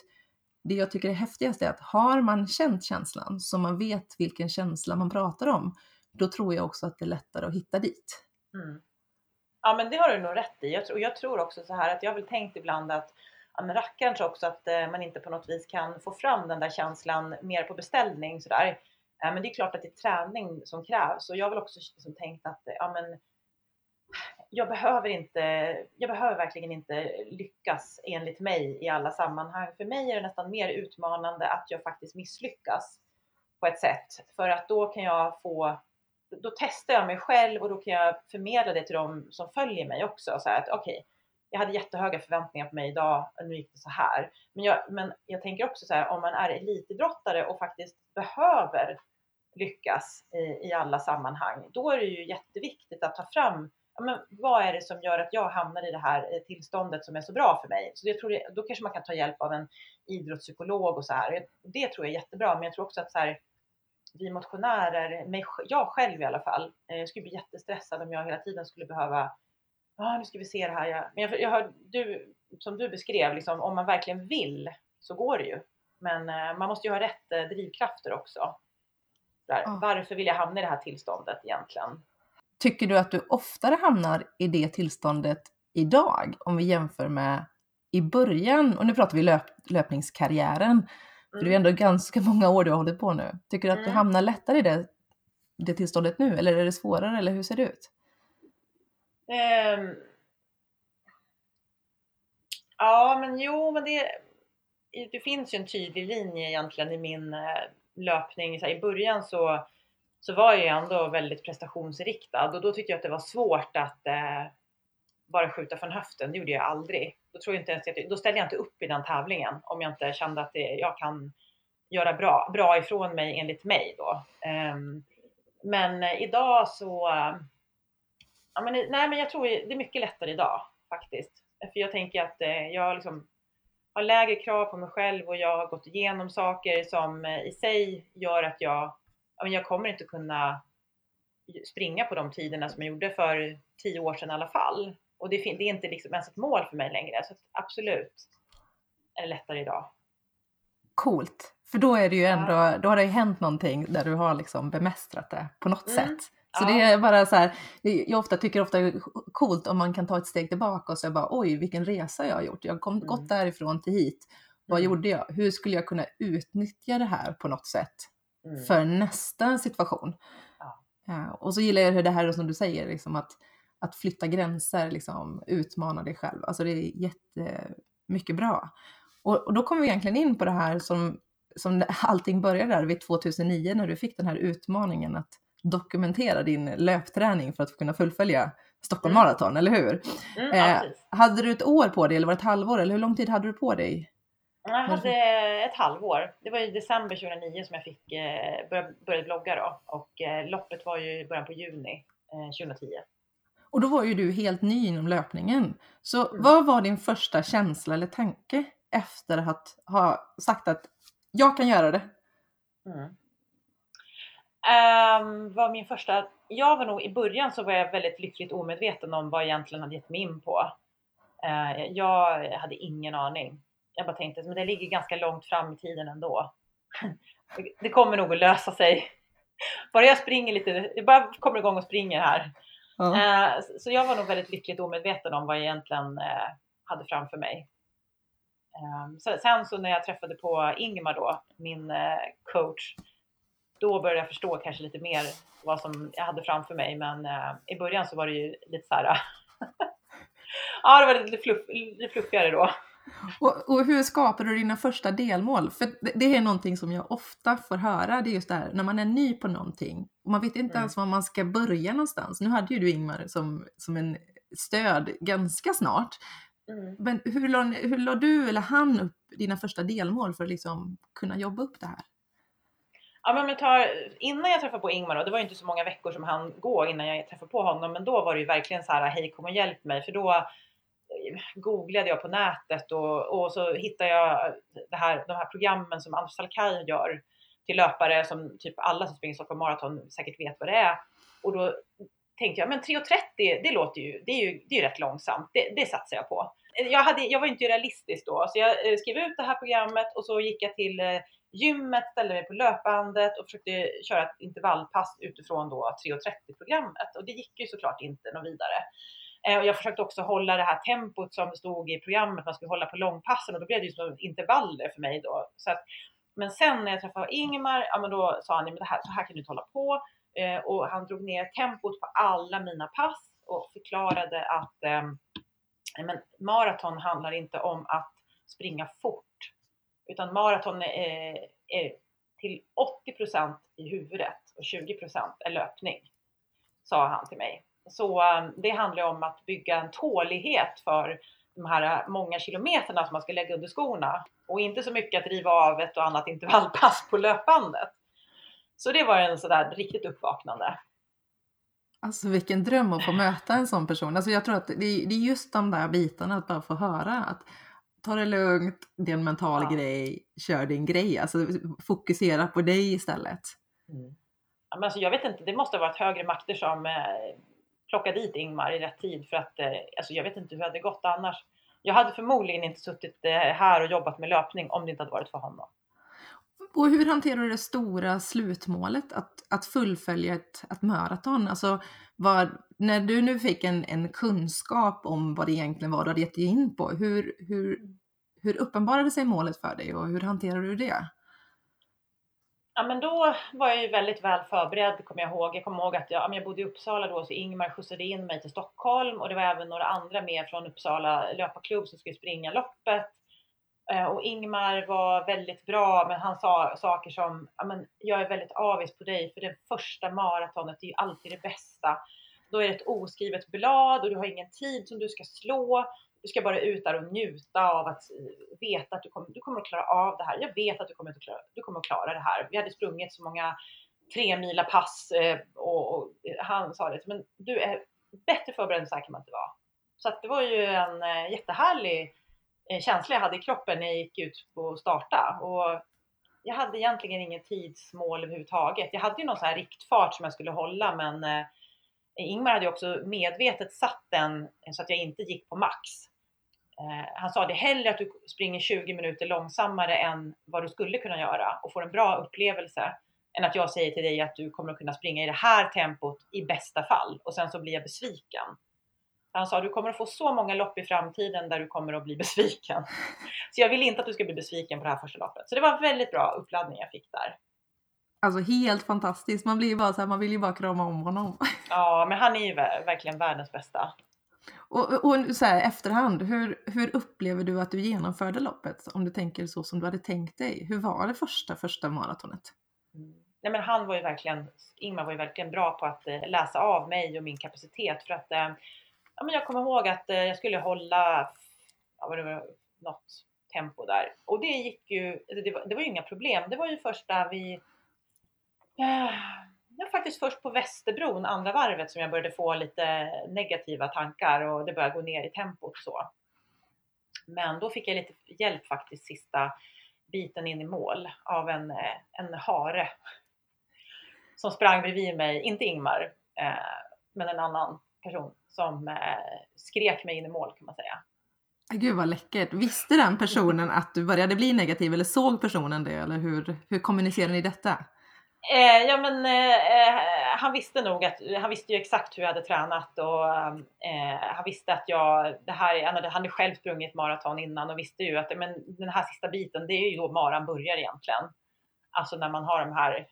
det jag tycker är häftigast är att har man känt känslan så man vet vilken känsla man pratar om, då tror jag också att det är lättare att hitta dit. Mm. Ja men det har du nog rätt i. Jag tror, jag tror också så här att jag har väl tänkt ibland att ja, men rackarns också att eh, man inte på något vis kan få fram den där känslan mer på beställning sådär. Eh, men det är klart att det är träning som krävs och jag har väl också liksom tänkt att ja, men, jag behöver inte, jag behöver verkligen inte lyckas enligt mig i alla sammanhang. För mig är det nästan mer utmanande att jag faktiskt misslyckas på ett sätt för att då kan jag få då testar jag mig själv och då kan jag förmedla det till de som följer mig också. Så att okej, okay, jag hade jättehöga förväntningar på mig idag, och nu gick det så här. Men jag, men jag tänker också så här, om man är elitidrottare och faktiskt behöver lyckas i, i alla sammanhang, då är det ju jätteviktigt att ta fram ja, men vad är det som gör att jag hamnar i det här eh, tillståndet som är så bra för mig? Så jag tror det, då kanske man kan ta hjälp av en idrottspsykolog och så här. Det tror jag är jättebra, men jag tror också att så här, vi motionärer, mig, jag själv i alla fall, eh, jag skulle bli jättestressad om jag hela tiden skulle behöva ah, nu ska vi se det här. Ja. Men jag, jag hör, du, som du beskrev, liksom, om man verkligen vill så går det ju. Men eh, man måste ju ha rätt eh, drivkrafter också. Där. Ja. Varför vill jag hamna i det här tillståndet egentligen? Tycker du att du oftare hamnar i det tillståndet idag om vi jämför med i början, och nu pratar vi löp, löpningskarriären, mm. för det är mm. ändå ganska många år du har hållit på nu. Tycker du att mm. du hamnar lättare i det, det tillståndet nu eller är det svårare eller hur ser det ut? Um, ja, men jo, men det, det finns ju en tydlig linje egentligen i min eh, löpning. Så här, I början så, så var jag ändå väldigt prestationsriktad och då tyckte jag att det var svårt att eh, bara skjuta från höften. Det gjorde jag aldrig. Då, tror jag inte ens att, då ställde jag inte upp i den tävlingen om jag inte kände att det, jag kan göra bra, bra ifrån mig enligt mig då. Um, men eh, idag så eh, Ja, men, nej, men jag tror det är mycket lättare idag faktiskt. För jag tänker att eh, jag liksom har lägre krav på mig själv och jag har gått igenom saker som eh, i sig gör att jag, ja, men jag kommer inte kunna springa på de tiderna som jag gjorde för tio år sedan i alla fall. Och det, det är inte liksom ens ett mål för mig längre. Så absolut är det lättare idag. Coolt. För då är det ju ändå, då har det ju hänt någonting där du har liksom bemästrat det på något mm. sätt. Så det är bara så här, jag ofta tycker ofta det är coolt om man kan ta ett steg tillbaka och säga bara oj vilken resa jag har gjort. Jag har mm. gått därifrån till hit. Vad mm. gjorde jag? Hur skulle jag kunna utnyttja det här på något sätt mm. för nästa situation? Ja. Ja, och så gillar jag det här som du säger, liksom att, att flytta gränser, liksom, utmana dig själv. Alltså det är jättemycket bra. Och, och då kommer vi egentligen in på det här som, som allting började där vid 2009 när du fick den här utmaningen att dokumentera din löpträning för att kunna fullfölja Stockholm mm. Marathon, eller hur? Mm, eh, hade du ett år på dig eller var det ett halvår eller hur lång tid hade du på dig? Jag hade ett halvår. Det var i december 2009 som jag fick eh, börja, började blogga då och eh, loppet var ju i början på juni eh, 2010. Och då var ju du helt ny inom löpningen. Så mm. vad var din första känsla eller tanke efter att ha sagt att jag kan göra det? Mm. Um, var min första, jag var nog i början så var jag väldigt lyckligt omedveten om vad jag egentligen hade gett mig in på. Uh, jag hade ingen aning. Jag bara tänkte, men det ligger ganska långt fram i tiden ändå. det kommer nog att lösa sig. Bara jag springer lite, jag bara kommer igång och springer här. Mm. Uh, så jag var nog väldigt lyckligt omedveten om vad jag egentligen uh, hade framför mig. Um, så, sen så när jag träffade på Ingmar då, min coach, då började jag förstå kanske lite mer vad som jag hade framför mig. Men eh, i början så var det ju lite så här. ja, det var lite, fluff, lite fluffigare då. Och, och, hur skapar du dina första delmål? För det, det, är någonting som jag ofta får höra, det är just det här när man är ny på någonting och man vet inte mm. ens var man ska börja någonstans. Nu hade ju du Ingmar som, som en stöd ganska snart. Mm. Men hur la, hur la du eller han upp dina första delmål för att liksom kunna jobba upp det här? Ja, men jag tar, innan jag träffade på Ingmar, och det var ju inte så många veckor som han gå innan jag träffade på honom, men då var det ju verkligen så här, hej kom och hjälp mig, för då eh, googlade jag på nätet och, och så hittade jag det här, de här programmen som Anders Salkai gör till löpare som typ alla som springer Stockholm Marathon säkert vet vad det är. Och då tänkte jag, men 3.30 det låter ju, det är ju, det är ju rätt långsamt, det, det satsar jag på. Eh, jag, hade, jag var inte realistisk då, så jag eh, skrev ut det här programmet och så gick jag till eh, gymmet, ställde mig på löpbandet och försökte köra ett intervallpass utifrån då 3.30 programmet och det gick ju såklart inte något vidare. Eh, och jag försökte också hålla det här tempot som det stod i programmet, man skulle hålla på långpassen och då blev det ju som intervaller för mig då. Så att, men sen när jag träffade Ingmar, ja men då sa han, men det här, så här kan du inte hålla på. Eh, och han drog ner tempot på alla mina pass och förklarade att eh, men maraton handlar inte om att springa fort utan maraton är, eh, är till 80% i huvudet och 20% är löpning, sa han till mig. Så eh, det handlar om att bygga en tålighet för de här eh, många kilometerna som man ska lägga under skorna och inte så mycket att riva av ett och annat intervallpass på löpbandet. Så det var en sådär riktigt uppvaknande. Alltså vilken dröm att få möta en sån person. Alltså jag tror att det är just de där bitarna att bara få höra att ta det lugnt, det är en mental ja. grej, kör din grej. Alltså fokusera på dig istället. Mm. Ja, men alltså, jag vet inte, det måste ha varit högre makter som eh, plockade dit Ingmar i rätt tid för att eh, alltså, jag vet inte hur det hade gått annars. Jag hade förmodligen inte suttit eh, här och jobbat med löpning om det inte hade varit för honom. Och hur hanterar du det stora slutmålet, att, att fullfölja ett, ett maraton? Alltså, vad, när du nu fick en, en kunskap om vad det egentligen var du hade gett dig in på, hur, hur, hur uppenbarade sig målet för dig och hur hanterar du det? Ja men då var jag ju väldigt väl förberedd kommer jag ihåg. Jag kommer ihåg att jag, jag bodde i Uppsala då så Ingmar skjutsade in mig till Stockholm och det var även några andra med från Uppsala löparklubb som skulle springa loppet. Eh, och Ingmar var väldigt bra, men han sa saker som jag är väldigt avis på dig för det första maratonet är ju alltid det bästa. Då är det ett oskrivet blad och du har ingen tid som du ska slå. Du ska bara ut där och njuta av att eh, veta att du kommer, du kommer att klara av det här. Jag vet att du kommer att klara, du kommer att klara det här. Vi hade sprungit så många tre mila pass eh, och, och, han sa det, men du är bättre förberedd än så här kan man inte vara. Så att det var ju en jättehärlig Eh, känsla jag hade i kroppen när jag gick ut och starta. Och jag hade egentligen inget tidsmål överhuvudtaget. Jag hade ju någon sån här riktfart som jag skulle hålla men eh, Ingmar hade ju också medvetet satt den så att jag inte gick på max. Eh, han sa det hellre att du springer 20 minuter långsammare än vad du skulle kunna göra och får en bra upplevelse än att jag säger till dig att du kommer att kunna springa i det här tempot i bästa fall och sen så blir jag besviken. Han sa du kommer att få så många lopp i framtiden där du kommer att bli besviken. Så jag vill inte att du ska bli besviken på det här första loppet. Så det var en väldigt bra uppladdning jag fick där. Alltså helt fantastiskt. Man blir ju bara så här, man vill ju bara krama om honom. Ja, men han är ju verkligen världens bästa. Och, och så här, efterhand, hur, hur upplever du att du genomförde loppet? Om du tänker så som du hade tänkt dig. Hur var det första, första maratonet? Mm. Nej, men han var ju verkligen, Ingmar var ju verkligen bra på att eh, läsa av mig och min kapacitet för att eh, ja, men jag kommer ihåg att eh, jag skulle hålla ja, vad det var, något tempo där och det gick ju, alltså, det var, det var ju inga problem. Det var ju först där vi eh, Ja, faktiskt först på Västerbron, andra varvet, som jag började få lite negativa tankar och det började gå ner i tempot så. Men då fick jag lite hjälp faktiskt sista biten in i mål av en, eh, en hare som sprang bredvid mig, inte Ingmar, eh, men en annan person som eh, skrek mig in i mål kan man säga. Gud vad läckert. Visste den personen att du började bli negativ eller såg personen det eller hur, hur kommunicerar ni detta? Eh, ja men eh, han visste nog att, han visste ju exakt hur jag hade tränat och eh, han visste att jag, det här, han hade, han hade själv sprungit maraton innan och visste ju att men den här sista biten det är ju då maran börjar egentligen. Alltså när man har de här,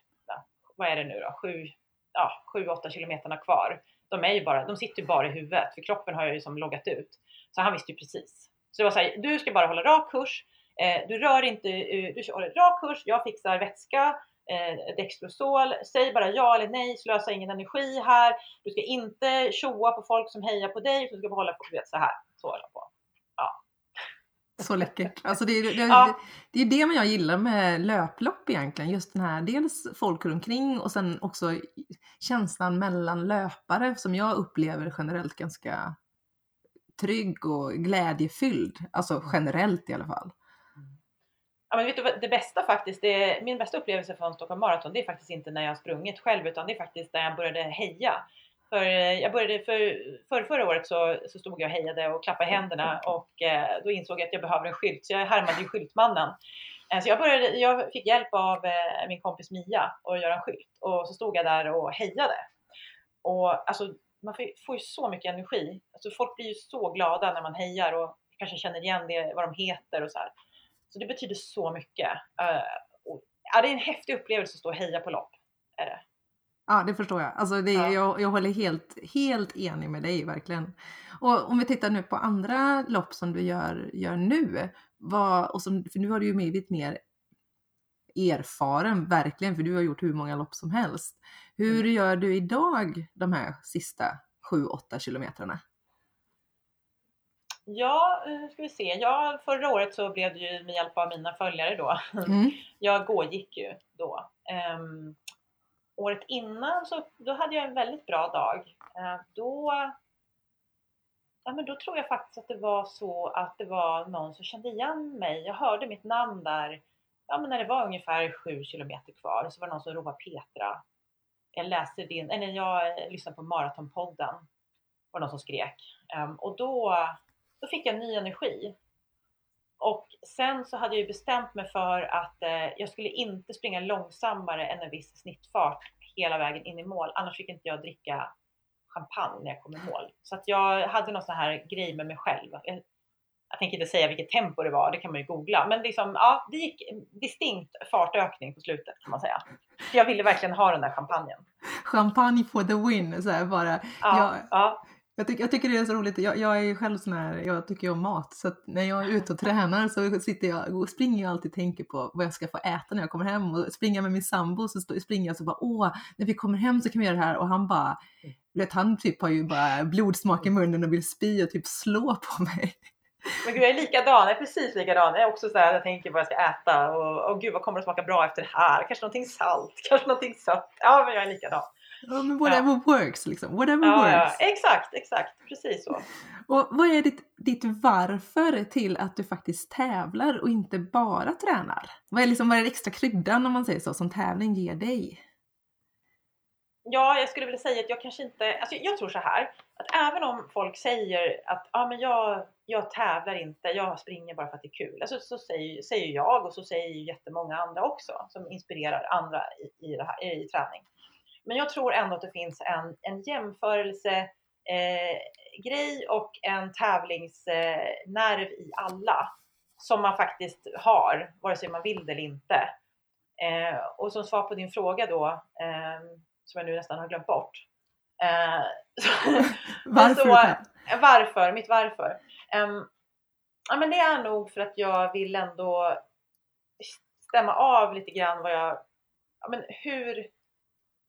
vad är det nu då, sju, ja, sju, åtta kilometerna kvar de, är ju bara, de sitter ju bara i huvudet för kroppen har ju liksom loggat ut. Så han visste ju precis. Så det var så här, du ska bara hålla rak kurs, eh, du rör inte, eh, du håller rak kurs, jag fixar vätska, eh, Dextrosol, säg bara ja eller nej, slösa ingen energi här, du ska inte tjoa på folk som hejar på dig, du ska behålla, du vet så här, så på. Så läckert. Alltså det, är, det, Ja. det är det jag gillar med löplopp egentligen. Just den här, dels folk runt omkring och sen också känslan mellan löpare som jag upplever generellt ganska trygg och glädjefylld. Alltså generellt i alla fall. Ja, men vet du det bästa faktiskt, det, min bästa upplevelse från Stockholm Marathon, det är faktiskt inte när jag har sprungit själv, utan det är faktiskt när jag började heja. För eh, jag började för, för förra året så, så stod jag och hejade och klappade händerna och eh, då insåg jag att jag behöver en skylt, så jag härmade ju skyltmannen. Eh, så jag, började, jag fick hjälp av eh, min kompis Mia att göra en skylt och så stod jag där och hejade. Och alltså, man får, ju- får ju så mycket energi. Alltså, folk blir ju så glada när man hejar och kanske känner igen det, vad de heter och så här. Så det betyder så mycket. Eh, och, ja, det är en häftig upplevelse att stå och heja på lopp. Är det. Ja, det förstår jag. Alltså det, Ja. jag, jag håller helt, helt enig med dig verkligen. Och om vi tittar nu på andra lopp som du gör, gör nu. Vad, och som, för nu har du ju blivit mer erfaren, verkligen, för du har gjort hur många lopp som helst. Hur Mm. gör du idag de här sista 7-8 kilometrarna? Ja, eh, ska vi se. Ja, förra året så blev det ju med hjälp av mina följare då. Mm. Jag gågick ju då. Ehm, året innan så då hade jag en väldigt bra dag. Eh, då, ja, men då tror jag faktiskt att det var så att det var någon som kände igen mig. Jag hörde mitt namn där. Ja, men när det var ungefär sju kilometer kvar så var det någon som ropade Petra. Jag läste din, eller jag lyssnade på Maratonpodden. var någon som skrek. Ehm, och då, då fick jag ny energi. Och sen så hade jag ju bestämt mig för att eh, jag skulle inte springa långsammare än en viss snittfart hela vägen in i mål. Annars fick inte jag dricka champagne när jag kom i mål. Så att jag hade någon sån här grej med mig själv. Jag, jag tänker inte säga vilket tempo det var, det kan man ju googla. Men liksom, ja, det gick distinkt fartökning på slutet kan man säga. För jag ville verkligen ha den där champagnen. Champagne for the win, så här bara. Ja, Ja. ja. Jag, tycker jag tycker det är så roligt. Jag, jag är ju själv sån här, jag tycker ju om mat. Så att när jag är ute och tränar så sitter jag och springer jag alltid och tänker på vad jag ska få äta när jag kommer hem. Och springer jag med min sambo så stå- springer jag så bara åh, när vi kommer hem så kan vi göra det här. Och han bara, du vet han typ har ju bara blodsmak i munnen och vill spy och typ slå på mig. Men gud, jag är likadan, jag är precis likadan. Jag är också så här, jag tänker vad jag ska äta och, och gud vad kommer det smaka bra efter det här? Kanske någonting salt, kanske någonting sött. Ja, men jag är likadan. Ja, men whatever works liksom, whatever Ja, ja, works. exakt, exakt, precis så. Och vad är ditt, ditt varför till att du faktiskt tävlar och inte bara tränar? Vad är, liksom, vad är den extra kryddan om man säger så, som tävling ger dig? Ja, jag skulle vilja säga att jag kanske inte, alltså jag tror så här, att även om folk säger att ja, men jag, jag tävlar inte, jag springer bara för att det är kul. Alltså, så säger, säger jag och så säger jättemånga andra också som inspirerar andra i, i, det här, i träning. Men jag tror ändå att det finns en, en jämförelse eh, grej och en tävlingsnerv eh, i alla som man faktiskt har, vare sig man vill det eller inte. Eh, och som svar på din fråga då, eh, som jag nu nästan har glömt bort. Eh, Varför så- varför? Mitt varför? Ehm, ja, men det är nog för att jag vill ändå stämma av lite grann vad jag, ja, men hur,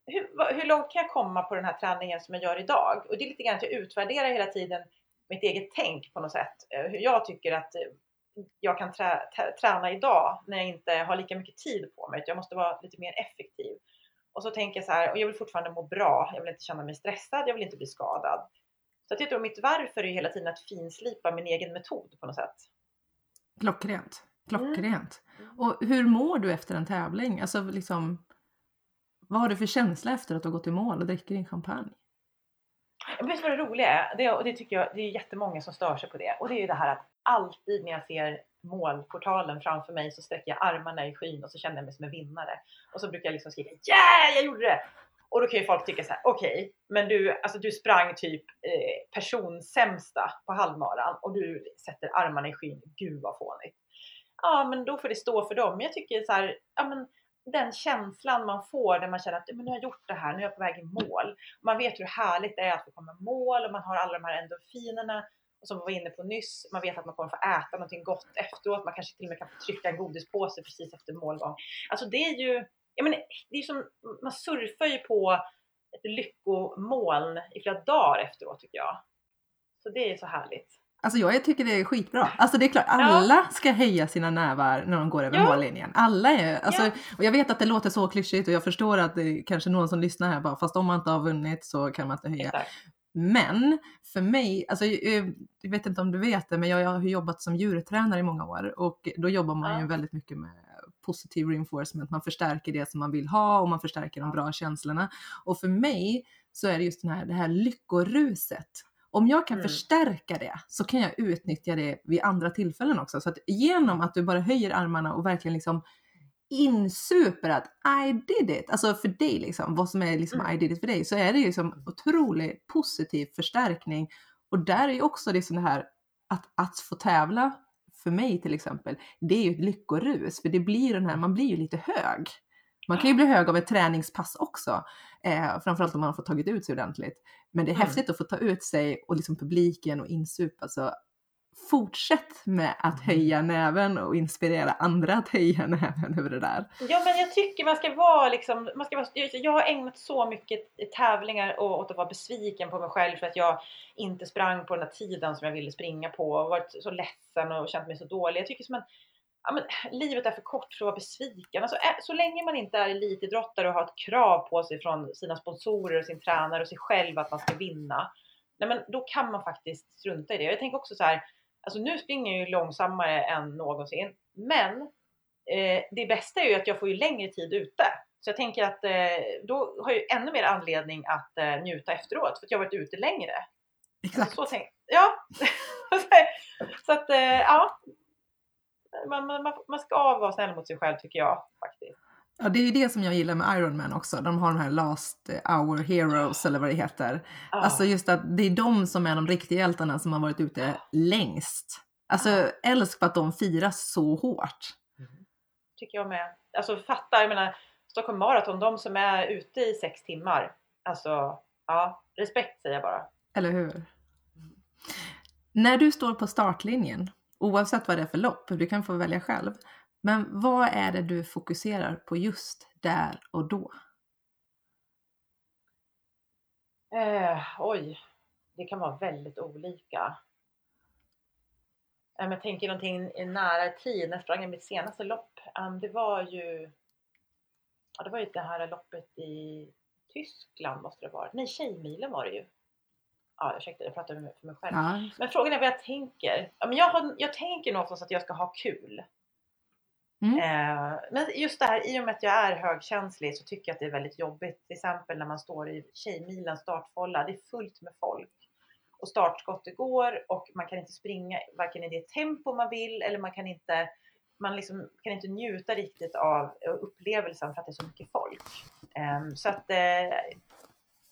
hur, hur långt kan jag komma på den här träningen som jag gör idag? Och det är lite grann att jag utvärderar hela tiden mitt eget tänk på något sätt. Eh, Hur jag tycker att eh, jag kan trä, trä, träna idag när jag inte har lika mycket tid på mig. Jag måste vara lite mer effektiv. Och så tänker jag så här, och jag vill fortfarande må bra. Jag vill inte känna mig stressad. Jag vill inte bli skadad. Så att jag tror mitt varför är hela tiden att finslipa min egen metod på något sätt. Klockrent. Klockrent. Mm. Och hur mår du efter en tävling? Alltså liksom, vad har du för känsla efter att du har gått i mål och dricker din champagne? Vet du vad det roliga är? Det, och det tycker jag, det är jättemånga som stör sig på det. Och det är ju det här att alltid när jag ser målportalen framför mig så sträcker jag armarna i skyn och så känner jag mig som en vinnare. Och så brukar jag liksom skrika yeah, jag gjorde det! Och då kan ju folk tycka så här: okej, men du, alltså du sprang typ eh, personsämsta på halvmaran och du sätter armarna i skyn. Gud vad fånigt. Ja, men då får det stå för dem. Men jag tycker så här, ja men den känslan man får när man känner att men nu har jag gjort det här, nu är jag på väg i mål. Man vet hur härligt det är att få komma i mål och man har alla de här endorfinerna. Som vi var inne på nyss, man vet att man kommer få äta någonting gott efteråt. Man kanske till och med kan få trycka en godispåse precis efter målgång. Alltså det är ju, jag menar, det är som, man surfar ju på ett lyckomoln i flera dagar efteråt tycker jag. Så det är så härligt. Alltså jag tycker det är skitbra. Alltså det är klart, alla ja. ska höja sina nävar när de går över ja. mållinjen. Alla är, alltså, ja. och jag vet att det låter så klyschigt och jag förstår att det är kanske någon som lyssnar här bara, fast om man inte har vunnit så kan man inte höja. Exakt. Men för mig, alltså, jag vet inte om du vet det, men jag, har jobbat som djurtränare i många år och då jobbar man ju väldigt mycket med positiv reinforcement. Man förstärker det som man vill ha och man förstärker de bra känslorna. Och för mig så är det just den här, det här lyckoruset om jag kan mm. förstärka det så kan jag utnyttja det vid andra tillfällen också. Så att genom att du bara höjer armarna och verkligen liksom insuper att I did it, alltså för dig liksom, vad som är liksom mm. I did it för dig, så är det ju som otroligt positiv förstärkning. Och där är ju också liksom det här att, att få tävla för mig till exempel, det är ju ett lyckorus, för det blir den här, man blir ju lite hög. Man kan ju bli hög av ett träningspass också, eh, framförallt om man har fått tagit ut sig ordentligt. Men det är mm. häftigt att få ta ut sig och liksom publiken och insupa. Så fortsätt med att mm. höja näven och inspirera andra att höja näven över det där. Ja men jag tycker man ska vara liksom, man ska vara, jag har ägnat så mycket tävlingar och åt att vara besviken på mig själv för att jag inte sprang på den här tiden som jag ville springa på och varit så ledsen och känt mig så dålig. Jag tycker som en ja, men, livet är för kort för att vara besviken. Alltså, så länge man inte är elitidrottare och har ett krav på sig från sina sponsorer och sin tränare och sig själv att man ska vinna. Nej, men då kan man faktiskt strunta i det. Jag tänker också så här, alltså nu springer jag ju långsammare än någonsin, men eh, det bästa är ju att jag får ju längre tid ute. Så jag tänker att eh, då har jag ännu mer anledning att eh, njuta efteråt för att jag har varit ute längre. Exakt. Så tänk, ja. så att eh, ja, man, man, man ska vara snäll mot sig själv tycker jag faktiskt. Ja, det är ju det som jag gillar med Iron Man också. De har de här Last Hour Heroes eller vad det heter. Ja. Alltså just att det är de som är de riktiga hjältarna som har varit ute längst. Alltså ja. älsk för att de firas så hårt. Mm. Tycker jag med. Alltså fatta, jag menar Stockholm Marathon, de som är ute i sex timmar. Alltså, ja, respekt säger jag bara. Eller hur? Mm. När du står på startlinjen, Oavsett vad det är för lopp, du kan få välja själv. Men vad är det du fokuserar på just där och då? Eh, oj, det kan vara väldigt olika. Eh, jag tänker någonting i nära tid, när jag sprang mitt senaste lopp. Um, det var ju ja, det var ju det här loppet i Tyskland måste det vara. Nej, Tjejmilen var det ju ja, ursäkta jag pratar för mig själv. Ja. Men frågan är vad jag tänker. Ja, men jag, har, jag tänker någonstans att jag ska ha kul. Mm. Eh, men just det här, i och med att jag är högkänslig så tycker jag att det är väldigt jobbigt. Till exempel när man står i Tjejmilen startfålla. Det är fullt med folk. Och startskottet går och man kan inte springa varken i det tempo man vill eller man kan inte man liksom kan inte njuta riktigt av upplevelsen för att det är så mycket folk. Um, så att eh,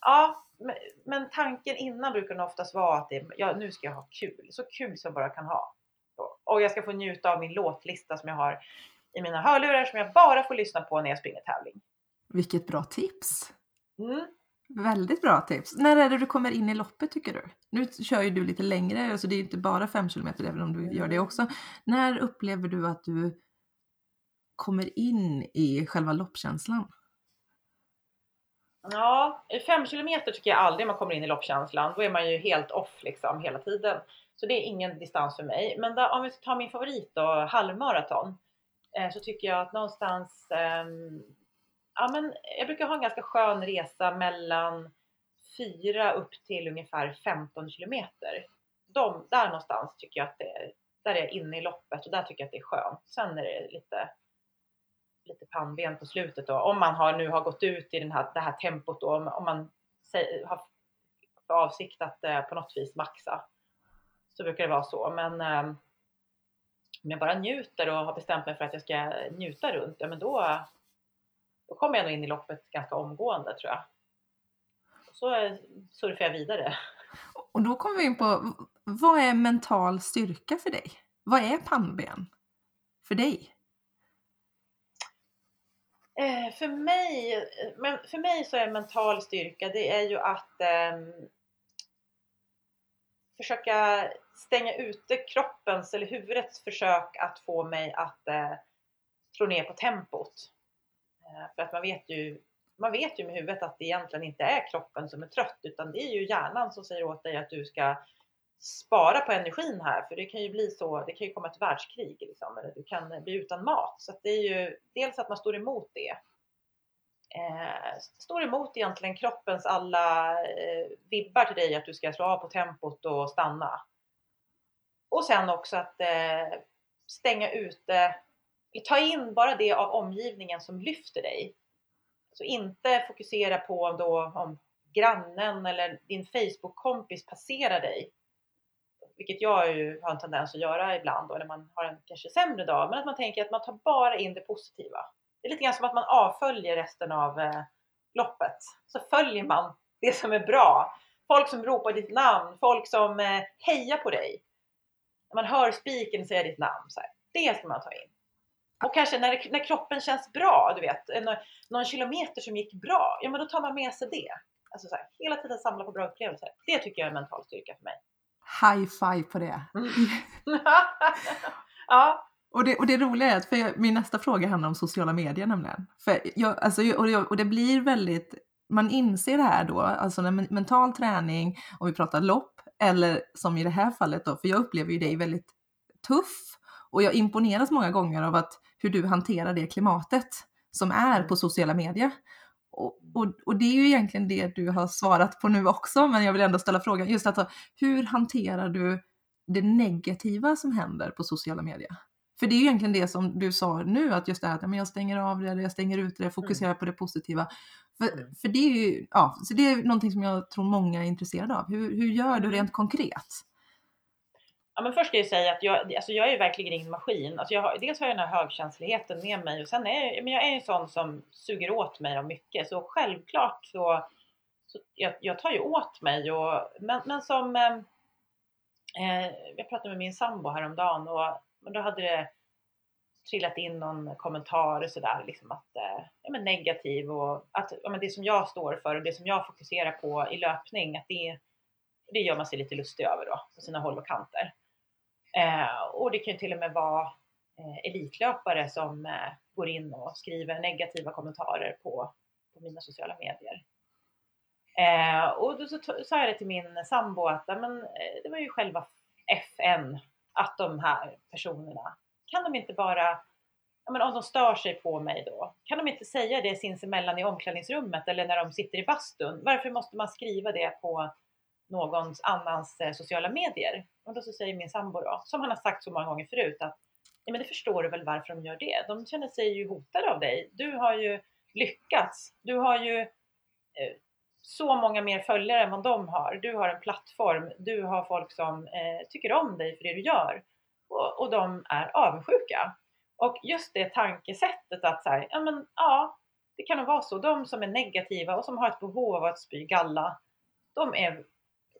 ja, men tanken innan brukar nog oftast vara att det, ja, nu ska jag ha kul. Så kul som jag bara kan ha. Och jag ska få njuta av min låtlista som jag har i mina hörlurar som jag bara får lyssna på när jag springer tävling. Vilket bra tips! Mm. Väldigt bra tips. När är det du kommer in i loppet tycker du? Nu kör ju du lite längre, alltså det är inte bara 5 km även om du gör det också. När upplever du att du kommer in i själva loppkänslan? Ja, 5 kilometer tycker jag aldrig man kommer in i loppkänslan. Då är man ju helt off liksom hela tiden. Så det är ingen distans för mig. Men då, om vi tar min favorit då, halvmaraton. Eh, så tycker jag att någonstans, eh, ja men jag brukar ha en ganska skön resa mellan 4 upp till ungefär 15 kilometer. De, där någonstans tycker jag att det är, där är jag inne i loppet och där tycker jag att det är skönt. Sen är det lite lite pannben på slutet då. Om man har, nu har gått ut i den här, det här tempot då, om, om man säger, har för avsikt att eh, på något vis maxa. Så brukar det vara så. Men eh, om jag bara njuter och har bestämt mig för att jag ska njuta runt, ja men då, då kommer jag nog in i loppet ganska omgående tror jag. Så eh, surfar jag vidare. Och då kommer vi in på, vad är mental styrka för dig? Vad är pannben för dig? Eh, för, mig, eh, men för mig så är mental styrka det är ju att eh, försöka stänga ute kroppens eller huvudets försök att få mig att eh, slå ner på tempot. Eh, för att man vet ju man vet ju med huvudet att det egentligen inte är kroppen som är trött utan det är ju hjärnan som säger åt dig att du ska spara på energin här för det kan ju bli så, det kan ju komma ett världskrig liksom, eller du kan bli utan mat. Så det är ju dels att man står emot det. Eh, står emot egentligen kroppens alla eh, vibbar till dig att du ska slå av på tempot och stanna. Och sen också att eh, stänga ute, ta in bara det av omgivningen som lyfter dig. Så inte fokusera på då om grannen eller din Facebook-kompis passerar dig vilket jag ju har en tendens att göra ibland då när man har en kanske sämre dag, men att man tänker att man tar bara in det positiva. Det är lite grann som att man avföljer resten av eh, loppet. Så följer man det som är bra. Folk som ropar ditt namn, folk som eh, hejar på dig. När man hör spiken säga ditt namn, så här, det ska man ta in. Och kanske när, när kroppen känns bra, du vet, någon, någon kilometer som gick bra, ja men då tar man med sig det. Alltså så här, hela tiden samla på bra upplevelser. Det tycker jag är mental styrka för mig high five på det. ja. Och det, och det roliga är att för min nästa fråga handlar om sociala medier nämligen. För jag, alltså, och, det, och det blir väldigt, man inser det här då, alltså när mental träning, om vi pratar lopp, eller som i det här fallet då, för jag upplever ju dig väldigt tuff och jag imponeras många gånger av att hur du hanterar det klimatet som är på mm. sociala medier. Och, och, och, det är ju egentligen det du har svarat på nu också, men jag vill ändå ställa frågan, just alltså, hur hanterar du det negativa som händer på sociala medier? För det är ju egentligen det som du sa nu, att just det här att jag stänger av det, jag stänger ut det, fokuserar mm. på det positiva. För, mm. för det är ju, ja, så det är någonting som jag tror många är intresserade av. Hur, hur gör du rent konkret? Men först ska jag säga att jag, alltså jag är verkligen ingen maskin. Alltså jag har, dels har jag den här högkänsligheten med mig och sen är jag, men jag är en sån som suger åt mig av mycket. Så självklart så, så jag, jag tar ju åt mig. Och, men, men som ehm, eh, jag pratade med min sambo häromdagen och då hade det trillat in någon kommentar sådär liksom att eh, ja, men negativ och att ja, men det som jag står för och det som jag fokuserar på i löpning att det, det gör man sig lite lustig över då på sina håll och kanter. Eh, och det kan till och med vara eh, elitlöpare som eh, går in och skriver negativa kommentarer på, på mina sociala medier. Eh, och då så sa jag det till min sambo att men, eh, det var ju själva FN att de här personerna, kan de inte bara, men om de stör sig på mig då, kan de inte säga det sinsemellan i omklädningsrummet eller när de sitter i bastun? Varför måste man skriva det på någons annans eh, sociala medier. Och då så säger min sambo då, som han har sagt så många gånger förut, att nej men det förstår du väl varför de gör det? De känner sig ju hotade av dig. Du har ju lyckats. Du har ju eh, så många mer följare än vad de har. Du har en plattform. Du har folk som eh, tycker om dig för det du gör. Och, och de är avundsjuka. Och just det tankesättet att så här, ja men ja, det kan nog vara så. De som är negativa och som har ett behov av att spy galla, de är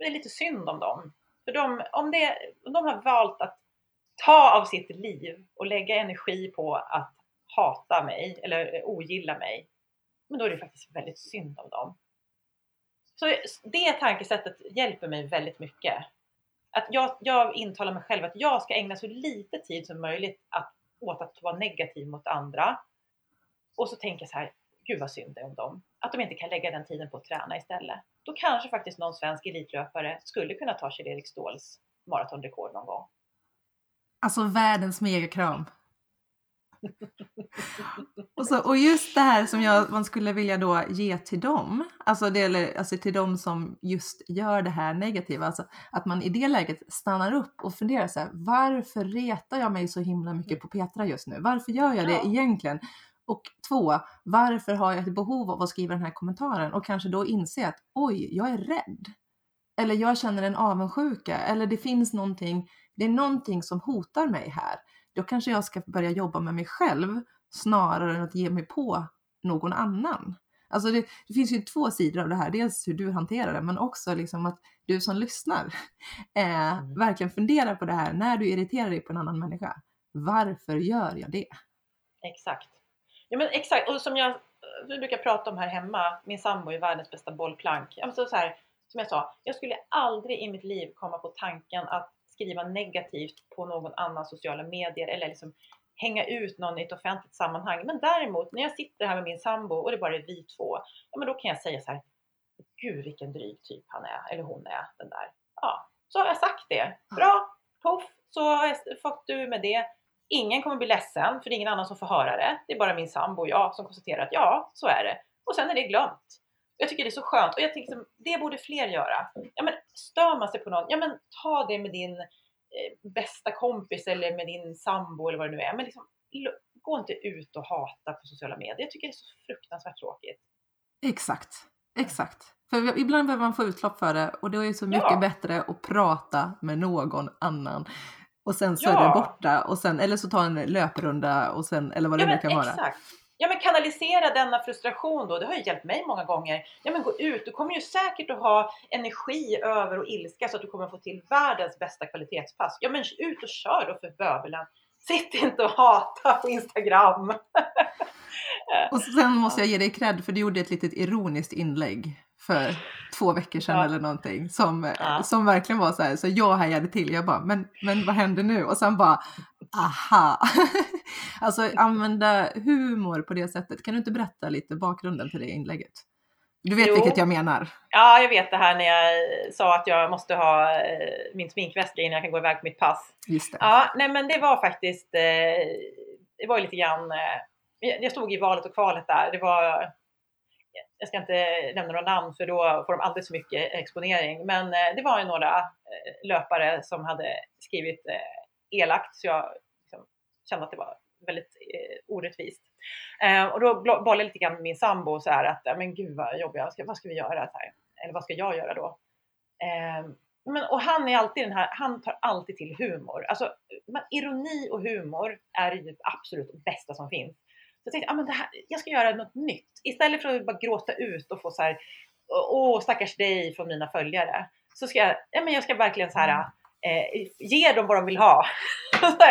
det är lite synd om dem. För de, om, det, om de har valt att ta av sitt liv och lägga energi på att hata mig eller ogilla mig, men då är det faktiskt väldigt synd om dem. Så det tankesättet hjälper mig väldigt mycket. Att jag, jag intalar mig själv att jag ska ägna så lite tid som möjligt att, åt att vara negativ mot andra. Och så tänker jag så här, gud vad synd det är om dem. Att de inte kan lägga den tiden på att träna istället. Då kanske faktiskt någon svensk elitlöpare skulle kunna ta Kjell-Erik Ståhls maratonrekord någon gång. Alltså världens megakram. och, så, och just det här som jag, man skulle vilja då ge till dem, alltså, det, alltså till dem som just gör det här negativa, alltså att man i det läget stannar upp och funderar så här, varför retar jag mig så himla mycket på Petra just nu? Varför gör jag det ja. egentligen? Och två, varför har jag ett behov av att skriva den här kommentaren? Och kanske då inse att oj, jag är rädd. Eller jag känner en avundsjuka. Eller det finns någonting, det är någonting som hotar mig här. Då kanske jag ska börja jobba med mig själv snarare än att ge mig på någon annan. Alltså det, det, finns ju två sidor av det här. Dels hur du hanterar det, men också liksom att du som lyssnar eh, mm. verkligen funderar på det här när du irriterar dig på en annan människa. Varför gör jag det? Exakt. Ja men exakt, och som jag eh, vi brukar prata om här hemma, min sambo är världens bästa bollplank. Jag så, så här, som jag sa, jag skulle aldrig i mitt liv komma på tanken att skriva negativt på någon annan sociala medier eller liksom hänga ut någon i ett offentligt sammanhang. Men däremot när jag sitter här med min sambo och det bara är vi två, ja men då kan jag säga så här, gud vilken dryg typ han är, eller hon är, den där. Ja, så har jag sagt det. Bra, poff, så har jag fått du med det. Ingen kommer bli ledsen för det är ingen annan som får höra det. Det är bara min sambo och jag som konstaterar att ja, så är det. Och sen är det glömt. Jag tycker det är så skönt och jag tycker det borde fler göra. Ja, men stör man sig på någon, ja men ta det med din eh, bästa kompis eller med din sambo eller vad det nu är. Men liksom, gå inte ut och hata på sociala medier. Jag tycker det är så fruktansvärt tråkigt. Exakt, exakt. För ibland behöver man få utlopp för det och det är så mycket ja. bättre att prata med någon annan. Och sen så ja. är det borta och sen, eller så ta en löprunda och sen, eller vad det nu kan exakt. vara. Ja men kanalisera denna frustration då, det har ju hjälpt mig många gånger. Ja men gå ut, du kommer ju säkert att ha energi över och ilska så att du kommer få till världens bästa kvalitetspass. Ja men ut och kör då för bövelen. Sitt inte och hata på Instagram. och sen måste jag ge dig cred för du gjorde ett litet ironiskt inlägg för två veckor sedan ja. eller någonting som, ja. som verkligen var så här, så jag hajade till. Jag bara, men, men vad händer nu? Och sen bara, aha! alltså använda humor på det sättet. Kan du inte berätta lite bakgrunden till det inlägget? Du vet jo. vilket jag menar? Ja, jag vet det här när jag sa att jag måste ha eh, min sminkväska innan jag kan gå iväg på mitt pass. Just det. Ja, nej men det var faktiskt, eh, det var lite grann, eh, jag stod i valet och kvalet där. Det var jag ska inte nämna några namn för då får de alldeles för mycket exponering. Men eh, det var ju några eh, löpare som hade skrivit eh, elakt så jag liksom kände att det var väldigt eh, orättvist. Eh, och då bollade jag lite grann med min sambo så här att, men gud vad jobbiga, vad ska vi göra? Så här? Eller vad ska jag göra då? Ehm, men, och han är alltid den här, han tar alltid till humor. Alltså, ironi och humor är det absolut bästa som finns. Så jag tänkte, ah, men det här, jag ska göra något nytt. Istället för att bara gråta ut och få så här, åh stackars dig från mina följare. Så ska jag, ja, men jag ska verkligen så här, eh, ge dem vad de vill ha.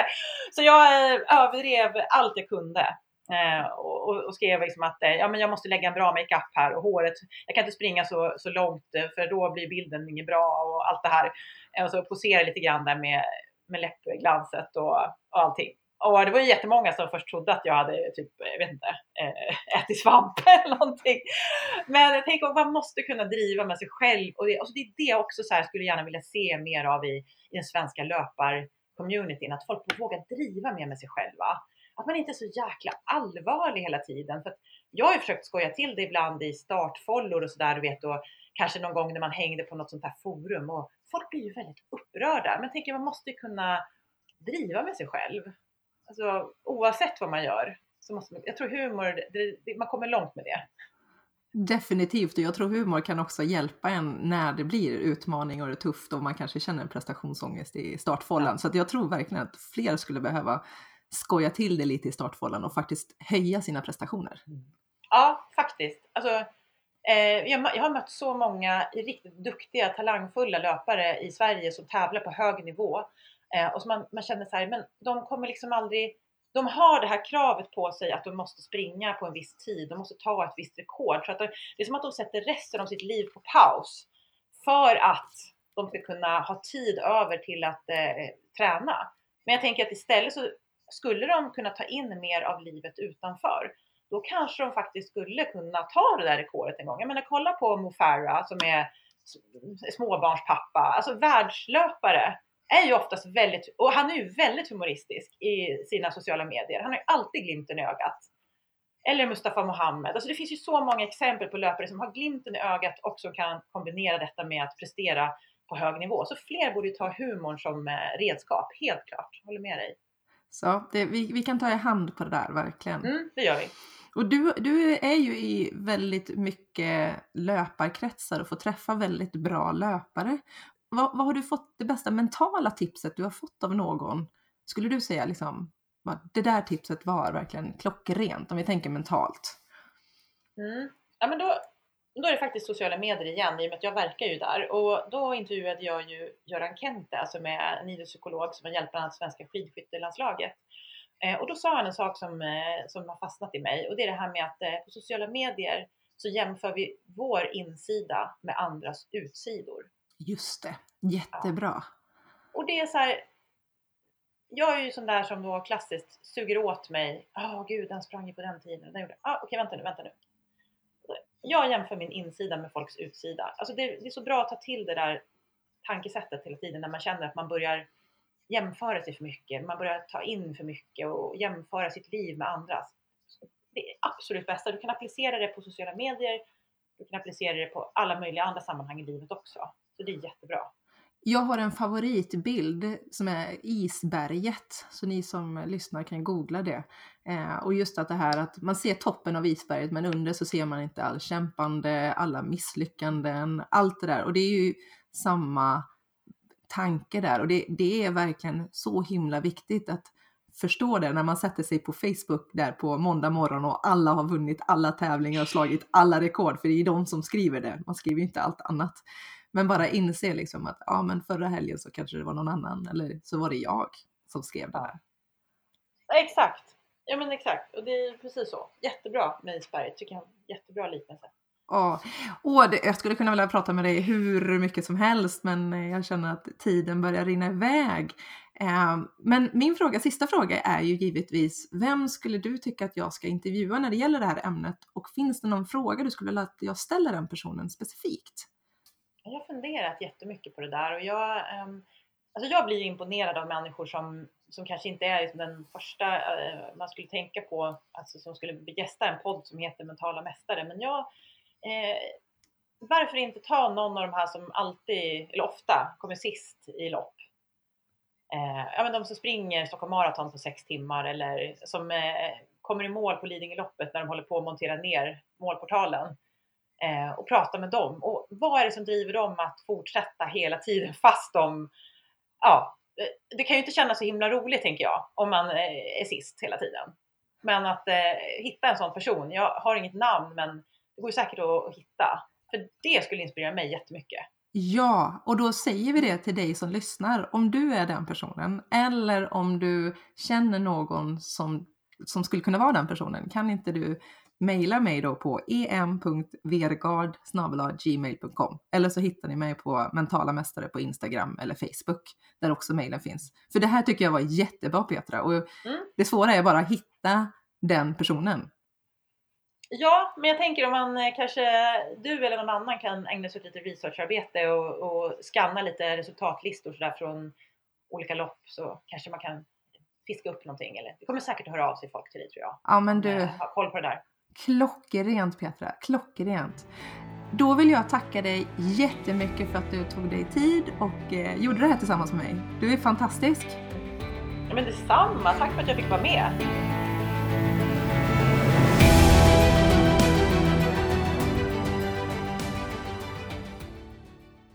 så jag eh, överdrev allt jag kunde. Eh, och, och, skrev liksom att eh, ja, men jag måste lägga en bra makeup här och håret, jag kan inte springa så, så långt eh, för då blir bilden inget bra och allt det här. Eh, och så posera lite grann där med, med läppglanset och, och allting. Och det var ju jättemånga som först trodde att jag hade typ, jag vet inte, eh, ätit svamp eller någonting. Men tänk om man måste kunna driva med sig själv och det, alltså det är det jag också så här skulle gärna vilja se mer av i, i den svenska löparcommunityn, Att folk vågar driva mer med sig själva. Att man inte är så jäkla allvarlig hela tiden. För att jag har ju försökt skoja till det ibland i startfollor och sådär, du vet, och kanske någon gång när man hängde på något sånt här forum och folk blir ju väldigt upprörda. Men jag tänker man måste kunna driva med sig själv. Alltså, oavsett vad man gör så måste man, jag tror humor, det, det, man kommer långt med det. Definitivt, och jag tror humor kan också hjälpa en när det blir utmaning och det är tufft och man kanske känner en prestationsångest i startfållan. Ja. Så jag tror verkligen att fler skulle behöva skoja till det lite i startfållan och faktiskt höja sina prestationer. Ja, faktiskt. Alltså, eh, jag, jag har mött så många riktigt duktiga, talangfulla löpare i Sverige som tävlar på hög nivå Eh, och så man, man känner så här, men de kommer liksom aldrig de har det här kravet på sig att de måste springa på en viss tid, de måste ta ett visst rekord. För att de, det är som att de sätter resten av sitt liv på paus för att de ska kunna ha tid över till att eh, träna. Men jag tänker att istället så skulle de kunna ta in mer av livet utanför. Då kanske de faktiskt skulle kunna ta det där rekordet en gång. Jag menar kolla på Mo Farah som är småbarnspappa, alltså världslöpare är ju oftast väldigt, och han är ju väldigt humoristisk i sina sociala medier. Han har ju alltid glimten i ögat. Eller Mustafa Mohamed. Alltså det finns ju så många exempel på löpare som har glimten i ögat och som kan kombinera detta med att prestera på hög nivå. Så fler borde ju ta humorn som eh, redskap, helt klart. Håller med dig. Så det, vi, vi kan ta i hand på det där, verkligen. Mm, det gör vi. Och du, du är ju i väldigt mycket löparkretsar och får träffa väldigt bra löpare vad, vad, har du fått det bästa mentala tipset du har fått av någon? Skulle du säga liksom, det där tipset var verkligen klockrent om vi tänker mentalt? Mm. Ja, men då, då är det faktiskt sociala medier igen i och med att jag verkar ju där och då intervjuade jag ju Göran Kente, alltså med en idrottspsykolog som har hjälpt bland annat svenska skidskyttelandslaget. Eh, och då sa han en sak som, eh, som har fastnat i mig och det är det här med att eh, på sociala medier så jämför vi vår insida med andras utsidor. Just det, jättebra. Och det är så här, jag är ju sån där som då klassiskt suger åt mig. Åh oh, gud, den sprang ju på den tiden. Den gjorde. Ah, Okej, okay, vänta nu, vänta nu. Jag jämför min insida med folks utsida. Alltså det, det är så bra att ta till det där tankesättet hela tiden när man känner att man börjar jämföra sig för mycket. Man börjar ta in för mycket och jämföra sitt liv med andras. Det är absolut bästa. Du kan applicera det på sociala medier. Du kan applicera det på alla möjliga andra sammanhang i livet också. Så det är jättebra. Jag har en favoritbild som är isberget, så ni som lyssnar kan googla det. Eh, och just att det här att man ser toppen av isberget men under så ser man inte all kämpande, alla misslyckanden, allt det där. Och det är ju samma tanke där och det, det är verkligen så himla viktigt att förstå det när man sätter sig på Facebook där på måndag morgon och alla har vunnit alla tävlingar och slagit alla rekord, för det är de som skriver det. Man skriver ju inte allt annat. Men bara inse liksom att ja, men förra helgen så kanske det var någon annan eller så var det jag som skrev det här. Exakt. Ja men exakt. Och det är precis så. Jättebra med isberget. Tycker jag. Jättebra liknelse. Ja, och det, jag skulle kunna vilja prata med dig hur mycket som helst men jag känner att tiden börjar rinna iväg. Eh, men min fråga, sista fråga är ju givetvis, vem skulle du tycka att jag ska intervjua när det gäller det här ämnet? Och finns det någon fråga du skulle vilja att jag ställer den personen specifikt? Jag har funderat jättemycket på det där och jag, um, alltså jag blir imponerad av människor som, som kanske inte är liksom den första uh, man skulle tänka på, alltså som skulle gästa en podd som heter Mentala Mästare. Men jag, uh, varför inte ta någon av de här som alltid, eller ofta, kommer sist i lopp? Uh, ja, men de som springer Stockholm Marathon på sex timmar eller som kommer i mål på Lidingöloppet när de håller på att montera ner målportalen eh, och prata med dem. Och vad är det som driver dem att fortsätta hela tiden fast de, ja, eh, det kan ju inte kännas så himla roligt tänker jag om man eh, är sist hela tiden. Men att eh, hitta en sån person, jag har inget namn men det går ju säkert att hitta. För det skulle inspirera mig jättemycket. Ja, och då säger vi det till dig som lyssnar. Om du är den personen eller om du känner någon som, som skulle kunna vara den personen, kan inte du mejla mig då på em.vergard gmail.com eller så hittar ni mig på Mentala Mästare på Instagram eller Facebook där också mejlen finns. För det här tycker jag var jättebra Petra och mm. det svåra är bara att hitta den personen. Ja, men jag tänker om man eh, kanske, du eller någon annan kan ägna sig åt lite researcharbete och, och scanna lite resultatlistor sådär från olika lopp så kanske man kan fiska upp någonting. Eller, det kommer säkert att höra av sig folk till dig tror jag. Ja, men du. Eh, ha koll på det där. Klockrent Petra, klockrent. Då vill jag tacka dig jättemycket för att du tog dig tid och eh, gjorde det här tillsammans med mig. Du är fantastisk. Ja, men detsamma, tack för att jag fick vara med.